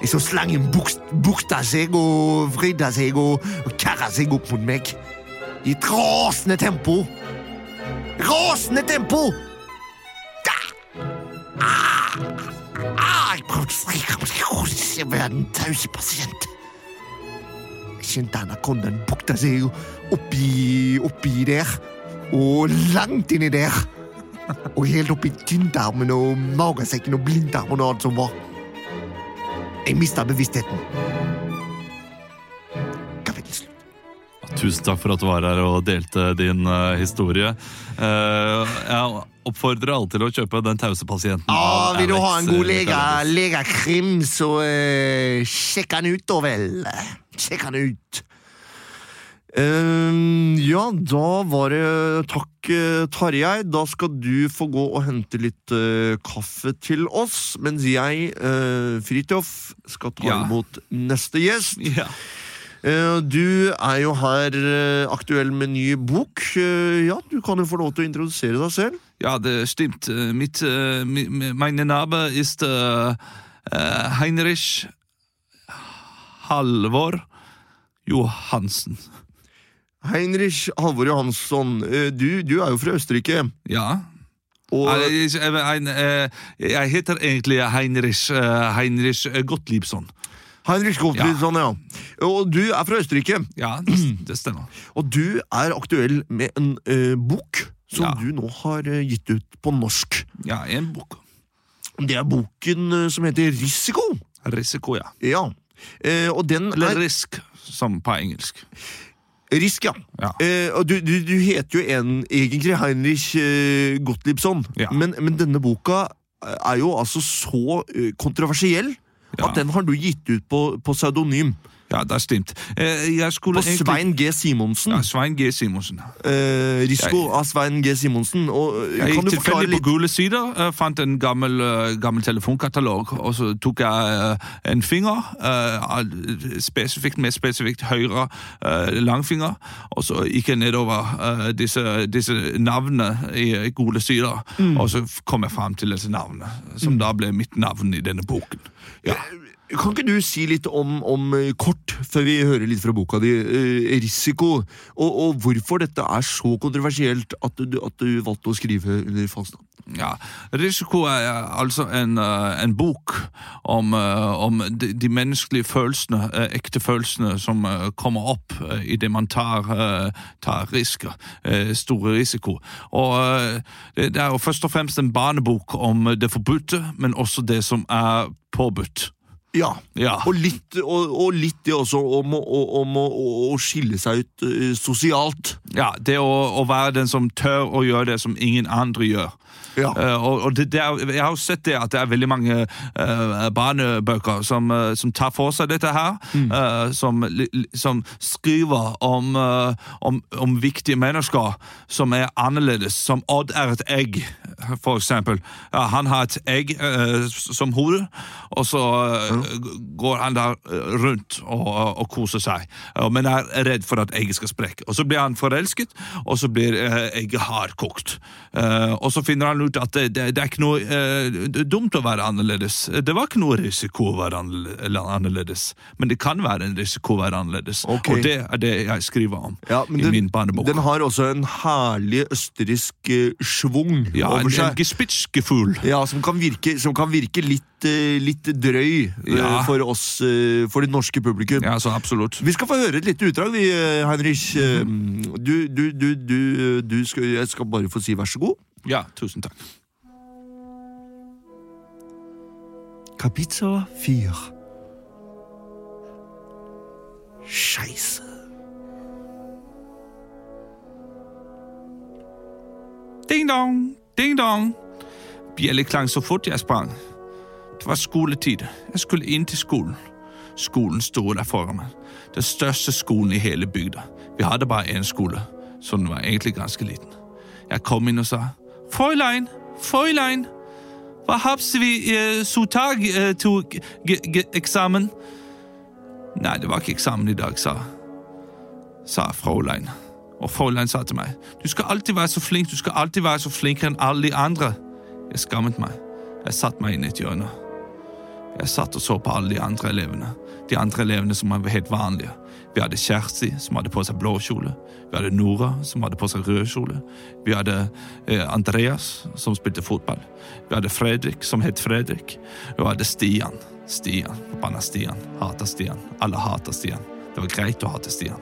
Jeg så slangen bukta seg og vridde seg og, og karra seg opp mot meg. I et rasende tempo. Rasende tempo! Ah! Ah, jeg prøvde å skrike, men jeg kunne å være den tause pasient. Kjente anakondaen bukta seg oppi, oppi der. Og langt inni der. Og helt oppi tynntarmen og magesekken og blindtarmen og alt som var. Jeg mista bevisstheten. Kapittel slutt. Tusen takk for at du var her og delte din uh, historie. Uh, jeg oppfordrer alle til å kjøpe Den tause pasienten. Ah, vil du ha en god lege lega, så uh, sjekk han ut, da vel. Sjekk han ut. Uh, ja, da var det Takk, eh, Tarjei. Da skal du få gå og hente litt uh, kaffe til oss, mens jeg, uh, Fridtjof, skal ta Ja. imot neste gjest. Ja. Uh, du er jo her eh, aktuell med ny bok. Eh, ja, Du kan jo få lov til å introdusere deg selv. Ja, det stimmt. Mitt, Mit, mi- meine Name ist Heinrich Halvor Johansen. Heinrich Halvor Johansson, eh, du, du er jo fra Østerrike. Ja. Og äh, jeg heter egentlig Heinrich, äh, Heinrich Gottliebsson. Heinrich Gottliebsson, ja. Og du er fra Østerrike. Ja, det, [CLEARS THROAT] stemmer. Og du er aktuell med en uh, bok som Ja. du nå har eh, gitt ut på norsk. Ja, en bok. Det er boken eh, som heter Risiko. Risiko, ja. Ja. Eh, og den Eller er risk, som på engelsk. Risk, ja. Ja. Eh, og du, du, du heter jo en, egentlig Heinrich eh, Gottliebsson, Ja. men, men denne boka eh, er jo altså så eh, kontroversiell Ja. at den har du gitt ut på, på pseudonym. Ja, det er stimt. skulle På. Svein G. Simonsen. Ja, Svein G. Simonsen. Eh, Risiko av Svein G. Simonsen. Og, eh, Jeg gikk tilfeldig litt... på gule sider, eh, fant en gammel, eh, gammel telefonkatalog, og så tok jeg eh, en finger, eh, spesifikt med spesifikt høyre eh, langfinger, og så gikk jeg nedover eh, disse, disse navnene i gule sider, og så kom jeg frem til disse navnene, som da ble mitt navn i denne boken. Ja. Kan ikke du si litt om, om eh, kort, før vi hører litt fra boka di, eh, risiko, og, og hvorfor dette er så kontroversielt at du, at du valgte å skrive under falskt navn? Ja, Risiko er altså en, eh, en bok om, eh, om de, de menneskelige følelsene, eh, ekte følelsene, som eh, kommer opp i idet man tar, eh, tar risker. eh, store risiko. Og eh, det, det er jo først og fremst en barnebok om det forbudte, men også det som er påbudt. Ja, Ja. og litt, og, og litt det også om, å- om å, skille seg ut eh, sosialt. Ja, Det å, å være den som tør å gjøre det som ingen andre gjør. Ja. Eh, og, og det, det er, jeg har jo sett det at det er veldig mange uh, barnebøker som, uh, som tar for seg dette her. eh, som, li- li- som skriver om, om, om viktige mennesker som er annerledes. Som Odd er et egg, for eksempel. Ja, han har et egg som hode, og så går han der rundt og, og koser seg. Men er redd for at egget skal sprekke. Og så blir han forelsket, og så blir egget hardkokt. Og så finner han ut at det, det, det er ikke noe eh, dumt å være annerledes. Det var ikke noe risiko å være annerledes, men det kan være en risiko å være annerledes. Okay. Og det er det jeg skriver om Ja, i den, min barnebok. den har også en herlig østerriksk eh, schwung ja, en, seg. en en gespitzgefühl. Ja, som kan virke, som kan virke litt, eh, litt drøy eh, Ja. for oss, for det norske publikum. Ja, så absolutt. Vi skal få høre et lite utdrag, vi, Heinrich. Du, du, du, du, du skal, jeg skal bare få si vær så god. Ja, tusen takk. Kapittel 4 Scheisse. Ding dong, ding dong. Bjelle klang så fort jeg sprang. Det var skoletid. Jeg skulle inn til skolen. Skolen sto der foran meg. Den største skolen i hele bygda. Vi hadde bare én skole, så den var egentlig ganske liten. Jeg kom inn og sa Fräulein, Fräulein, hva habs vi eh, så tag eh, g- g- eksamen? Nei, det var ikke eksamen i dag, sa, sa Fräulein. Og Fräulein sa til meg, du skal alltid være så flink, du skal alltid være så flinkere enn alle de andre. Jeg skammet meg. Jeg satte meg inn i et hjørne. Jeg satt og så på alle de andre elevene. De andre elevene som var helt vanlige. Vi hadde Kjersti, som hadde på seg blå kjole. Vi hadde Nora, som hadde på seg rød kjole. Vi hadde eh, Andreas, som spilte fotball. Vi hadde Fredrik, som het Fredrik. Vi hadde Stian. Stian, Forbanna Stian. Hater Stian. Alle hater Stian. Det var greit å hate Stian.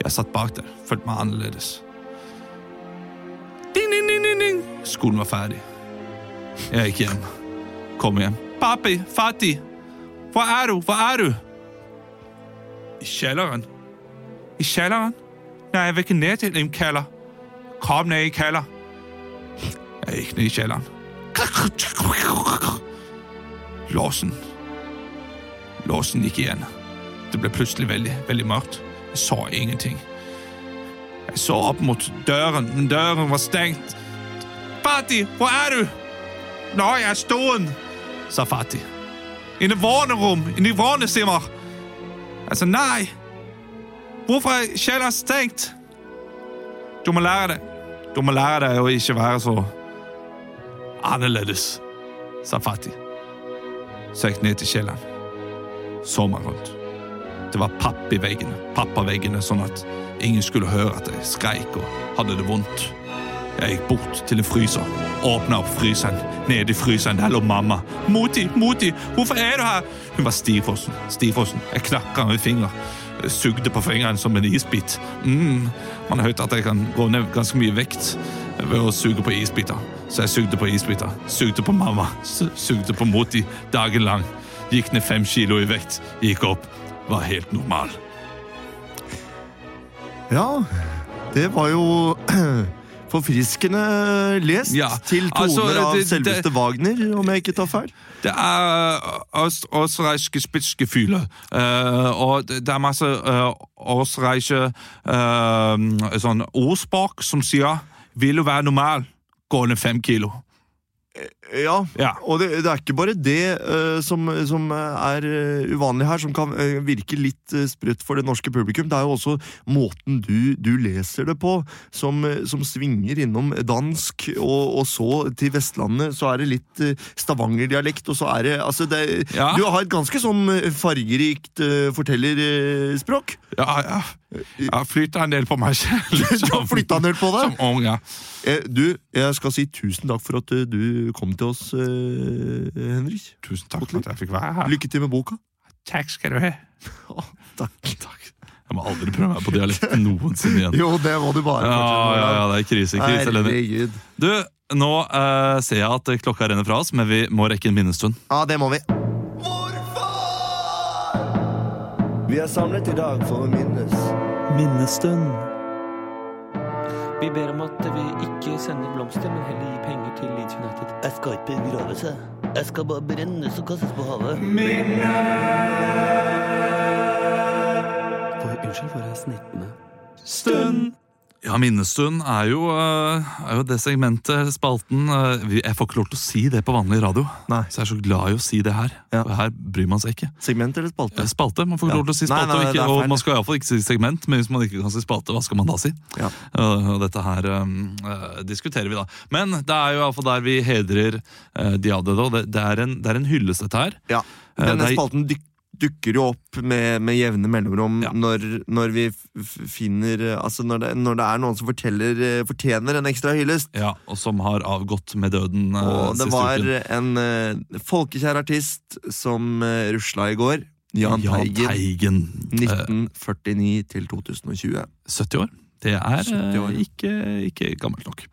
Jeg satt bak der, følte meg annerledes. Ding, ding, ding, ding, ding. Skolen var ferdig. Jeg gikk hjem. Kom hjem. Papi, Fati, hvor er du? Hvor er du? I kjelleren. I kjelleren? Nei, jeg vil ikke ned til din kjeller. Kom ned i kjeller. Jeg gikk ned i kjelleren. Låsen. Låsen gikk igjen. Det ble plutselig veldig, veldig mørkt. Jeg så ingenting. Jeg så opp mot døren, men døren var stengt. Fati, hvor er du? Nå, jeg er ståen, sa Fatih. I det vånerom, i det Altså, nei. Hvorfor er kjelleren stengt? Du må lære deg. Du må lære deg å ikke være så annerledes, sa Fatih. Gikk ned til kjelleren. Så meg rundt. Det var papp i veggene, pappaveggene, sånn at ingen skulle høre at jeg skreik og hadde det vondt. Jeg gikk bort til en fryser, åpna opp fryseren. Nede i fryseren der lå mamma. Moti, Moti, hvorfor er du her? Hun var stivfrossen. Stivfrossen. Jeg knakka med finger. Jeg Sugde på fingeren som en isbit. Mm. Man har hørt at jeg kan gå ned ganske mye vekt ved å suge på isbiter. Så jeg sugde på isbiter. Sugde på mamma. su- Sugde på Moti dagen lang. Gikk ned fem kilo i vekt. Gikk opp. Var helt normal. Ja, det var jo [CLEARS THROAT] forfriskende lest Ja, til toner altså, av det- selveste det- Wagner, om jeg ikke tar feil. Det er åsreiske Spitzgefühle. Uh, og det er masse uh, østerreichiske uh, sånn ordspråk som sier 'Vil du være normal, gå ned fem kilo'. Ja, Ja. og det, det er ikke bare det uh, som, som er uh, uvanlig her, som kan uh, virke litt sprøtt for det norske publikum. Det er jo også måten du, du leser det på, som, eh, som svinger innom dansk, og, og så til Vestlandet så er det litt uh, Stavanger-dialekt, og så er det altså det, Ja. Du har et ganske sånn eh, fargerikt fortellerspråk. Ja, ja. Jeg har flytta en del på meg selv. [LAUGHS] Du har flytta en del på deg. Som ung, ja. Eh, du, jeg skal si tusen takk for at eh, du kom til oss, eh, Henrik. Tusen takk for at jeg fikk være her. Lykke til med boka. Takk skal du ha. [LAUGHS] Takk. Jeg må aldri prøve meg på dialekt noensinne igjen. [LAUGHS] Jo, det må du bare Ja, ja, ja, det er krise. krise Herregud. Du, nå uh, ser jeg at klokka renner fra oss, men vi må rekke en minnestund. Ja, det må vi. Vi er samlet i dag for å minnes. Minnestund. Vi ber om at vi ikke sender blomster, men heller gir penger til Leeds United. Jeg skal ikke begrave seg. Jeg skal bare brennes og kastes på havet. For, unnskyld, for er snittene? Stund! Ja, Minnestund er jo, eh, er jo det segmentet, spalten eh, Jeg får ikke lov til å si det på vanlig radio, Nei. så jeg er så glad i å si det her. Ja. For her bryr man seg ikke. Segment eller spalte? Eh, Spalte, Man får ikke Ja. lov til å si spalte, nei, og, det ikke, og man skal iallfall ikke si segment. Men hvis man ikke kan si spalte, hva skal man da si? Ja. Uh, og dette her eh, diskuterer vi da. Men det er jo iallfall der vi hedrer uh, de avdøde, og det, det, er en, det er en hyllest, dette her. Ja. Denne spalten dyk, dukker jo opp med, med jevne mellomrom Ja. når, når vi finner Altså når det, når det er noen som eh, fortjener en ekstra hyllest. Ja, Og som har avgått med døden eh, Og det var uken. en uh, folkekjær artist som uh, rusla i går. Jan Teigen. Teigen. Eh, 1949 til 2020. 70 år. Det er 70 år, eh, ikke, ikke gammelt nok.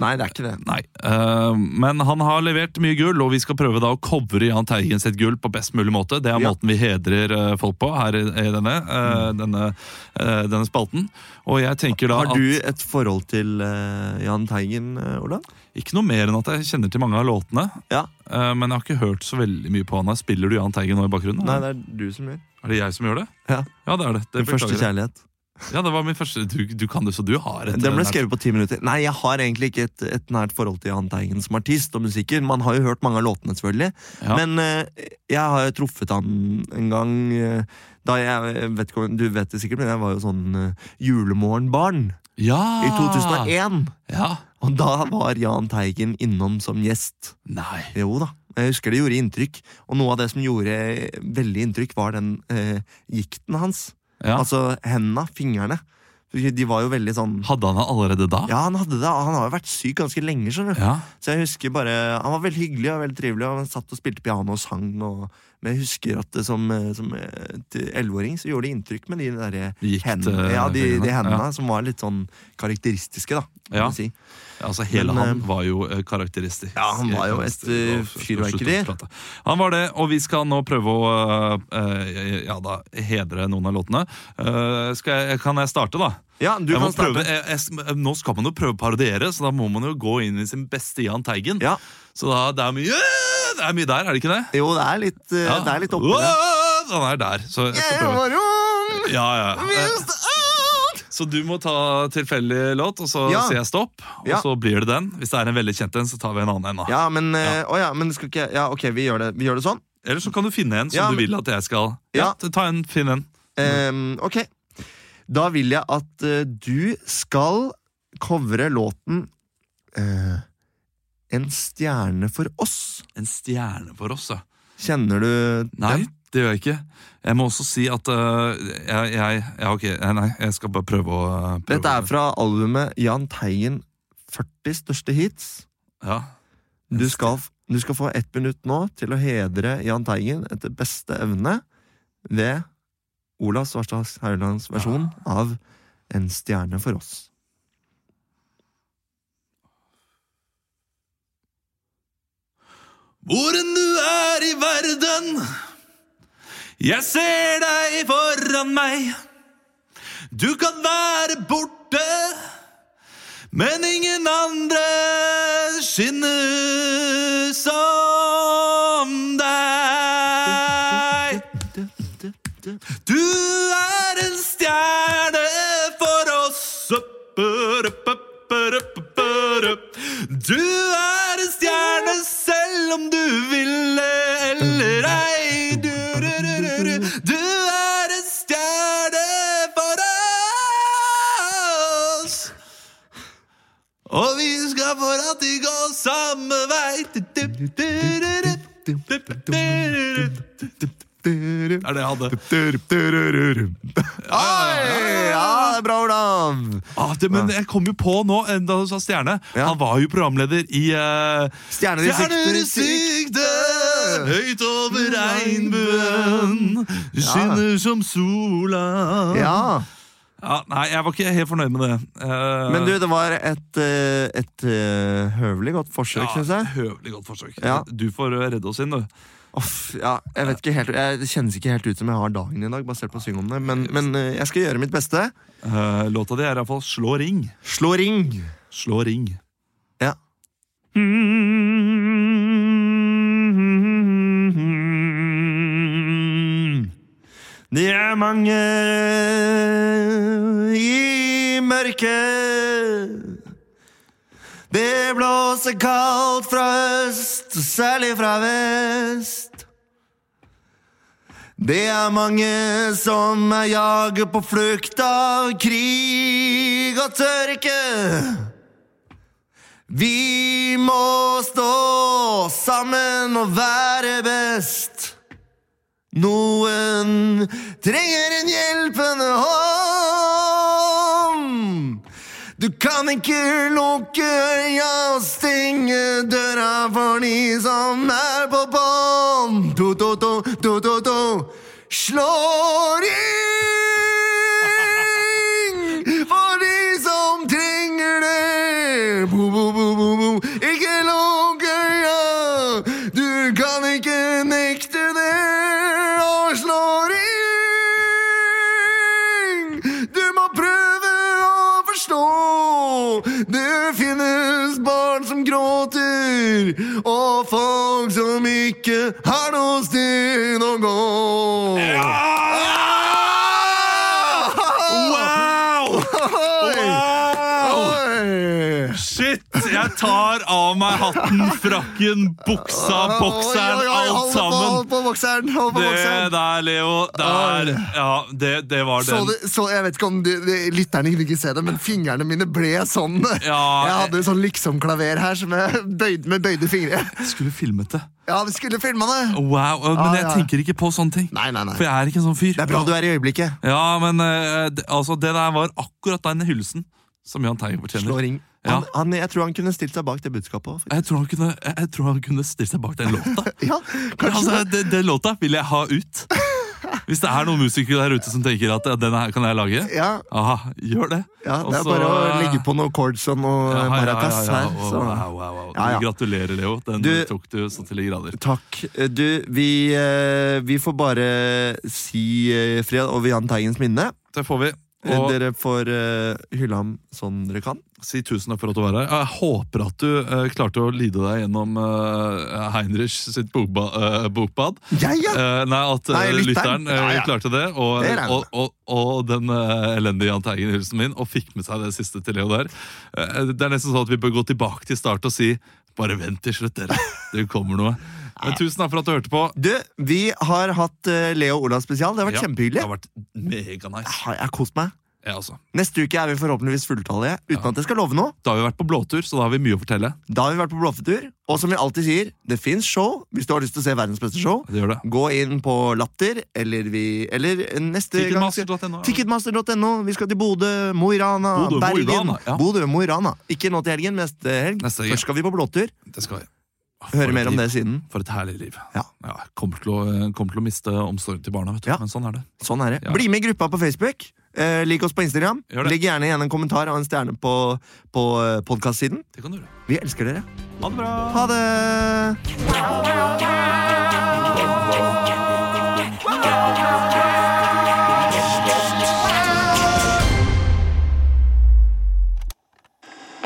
Nei, det er ikke det. Nei, eh, Men han har levert mye gull, og vi skal prøve da å covre Jahn Teigen sitt gull på best mulig måte. Det er Ja. måten vi hedrer eh, folk på her i, denne, eh, denne, denne spalten. Og jeg tenker da at Har du et forhold til Jahn Teigen, Ola? Ikke noe mer enn at jeg kjenner til mange av låtene. Ja. men jeg har ikke hørt så veldig mye på han. her. Spiller du Jahn Teigen nå i bakgrunnen? Nei, det er du som gjør. Er det jeg som gjør det? Ja. Ja, det er det. det Din første kjærlighet. Ja, det var min første. Du, du kan det, så du har et Den ble skrevet på ti minutter. Nei, jeg har egentlig ikke et, et nært forhold til Jahn Teigen som artist og musiker. Man har jo hørt mange av låtene, selvfølgelig. Ja. Men uh, jeg har jo truffet han en gang uh, da jeg, vet Du vet det sikkert, men jeg var jo sånn uh, julemorgenbarn. Ja! i 2001. Ja. Og da var Jahn Teigen innom som gjest. Nei. Jo da, jeg husker det gjorde inntrykk. Og noe av det som gjorde veldig inntrykk, var den eh, gikten hans. Ja. Altså hendene, fingrene. De var jo veldig sånn Hadde han det allerede da? Ja, han hadde det. Han har jo vært syk ganske lenge. skjønner du Ja. Så jeg husker bare Han var veldig hyggelig og veldig trivelig, og han satt og spilte piano og sang. Og, men jeg husker at det som, eh, som eh, elleveåring så gjorde det inntrykk med de der Gikt, hendene, eh, ja, de, de hendene ja. som var litt sånn karakteristiske, da. Ja. Si. Altså, hele Men, han eh, var jo eh, karakteristisk. Ja, han var jo et, eh, fyrverkeri. Han var det, og vi skal nå prøve å eh, ja, da, hedre noen av låtene. Eh, jeg, kan jeg starte, da? Ja, du jeg kan starte. prøve, jeg, nå skal man jo prøve å parodiere, så da må man jo gå inn i sin beste Jahn Teigen. Ja. Så da, det, er mye, det er mye der, er det ikke det? Jo, det er litt, eh, Ja. det er litt oppe der. Han er der. Så jeg Jeg var ung, Ja, ja. Eh. Så du må ta tilfeldig låt, og så Ja. sier jeg stopp. Og Ja. så blir det den. Hvis det er en veldig kjent en, så tar vi en annen en. da. Ja, men, ja. å ja, men skal ikke Ja, ok, vi gjør det, vi gjør det sånn. Eller så kan du finne en som Ja, du vil at jeg skal Ja. Ta en, Finn en. Um, ok. Da vil jeg at uh, du skal covre låten eh, En stjerne for oss. En stjerne for oss, ja. Kjenner du Nei, det gjør jeg ikke. Jeg må også si at uh, jeg, jeg Ja, ok, eh, nei, jeg skal bare prøve å uh, prøve. Dette er fra albumet Jahn Teigen 40 største hits. Ja. Du skal, du skal få ett minutt nå til å hedre Jahn Teigen etter beste evne ved Olav Svarstad Hauglands versjon av En stjerne for oss. Hvor enn du er i verden, jeg ser deg foran meg. Du kan være borte, men ingen andre skinner som hadde. [LAUGHS] Oi, ja, det bra, Olav! Ah, det, men jeg kom jo på nå, eh, da du sa stjerne Ja. Han var jo programleder i uh, Stjerner i Stjerner i sikte. høyt over regnbuen, skinner som sola Ja, Ja, Nei, jeg var ikke helt fornøyd med det. Eh, Men du, det var et, eh, et eh, høvelig godt forsøk, ja, synes jeg. Høvelig godt forsøk. Ja. Du får eh, redde oss inn, du. Off, ja, jeg vet ikke helt jeg, Det kjennes ikke helt ut som jeg har dagen i dag, basert på å synge om det. Men, men eh, jeg skal gjøre mitt beste. Uh, låta di er iallfall Slå ring. Slå ring. Slå ring. Ja. Det er mange i mørket. Det blåser kaldt fra øst, særlig fra vest. Det er mange som er jaget på flukt av krig og tørke. Vi må stå sammen og være best. Noen trenger en hjelpende hånd. Du kan ikke lukke øya og stenge døra for de som er på bånn. To, og folk som ikke har noe sted å gå. Wow! Oi! wow! Oi! Shit! Jeg tar av meg hatten, frakken, buksa, bokseren, Oi, oi, oi, alt sammen. Hold på bokseren! Hold på Det der, Leo, det er Ja, det, det var Så, den. det, så jeg vet ikke om du, de, lytterne kunne ikke se det, men fingrene mine ble sånn. Ja, [LAUGHS] jeg hadde sånn liksom-klaver her som jeg bøyde med bøyde fingre. Skulle filmet det. Ja, vi skulle filma det! Wow, Men Ah, jeg ja. tenker ikke på sånne ting. Nei, nei, nei. For jeg er ikke en sånn fyr. Det er bra du er i øyeblikket. Ja, men uh, det, altså, det der var akkurat den hyllesten som Jahn Teigen fortjener. Slå ring. Ja. Han, jeg tror han kunne stilt seg bak det budskapet. Jeg tror han kunne, jeg, tror han kunne stilt seg bak den låta. [LAUGHS] Ja, altså, det. den, låta vil jeg ha ut. Hvis det er noen musikere der ute som tenker at ja, den her kan jeg lage, Ja, aha, gjør det. ja, det er Også, bare å eh, legge på noe chords og noe ja, maracas her. og- wow, wow, wow. Ja, ja. Gratulerer, Leo. Den Du- tok du så til de grader. Takk. Du, vi, eh, vi får bare si eh, fred over Jahn Teigens minne. Det får vi. Eh, Og Dere får uh, hylle ham sånn dere kan. si tusen takk for at du var her. Jeg håper at du uh, klarte å lide deg gjennom uh, Heinrich sitt bokba, uh, bokbad. Ja, ja! Nei, at Nei, lytteren. lytteren klarte det. Og, Det og, og, og den elendige Jahn Teigen-hilsen min, og fikk med seg det siste til Leo der. Det er nesten sånn at vi bør gå tilbake til start og si bare vent til slutt, dere. Det kommer noe. Men tusen takk for at du hørte på. Du, vi har hatt eh, Leo Olav spesial. Det har vært Ja, kjempehyggelig. Det har vært mega nice. jeg har kost meg. Ja, altså. Neste uke er vi forhåpentligvis fulltallige. Uten at jeg skal love noe. Da har vi vært på blåtur, så da har vi mye å fortelle. Da har vi vært på blåfetur. Og som vi alltid sier, det fins show. Hvis du har lyst til å se verdens beste show, Det det. gå inn på Latter, eller, vi, eller neste Ticketmaster.no. Ticketmaster.no. Vi skal til Bodø, Mo i Rana, Bergen. Ja. Bodø, Mo i Rana. Ikke nå til helgen, neste helg. Neste helg, ja. Først skal vi på blåtur. Det skal vi. Høre mer om det siden. For et herlig liv. Ja. kommer, til å, kommer til å miste omsorgen til barna, vet du. Ja. men sånn er det. Sånn er det. Ja. Bli med i gruppa på Facebook. Eh, lik oss på Instagram. Legg gjerne igjen en kommentar og en stjerne på, på podkast-siden. Det kan du gjøre. Vi elsker dere. Ha det bra! Ha det!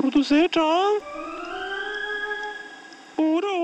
Produsert av Ordet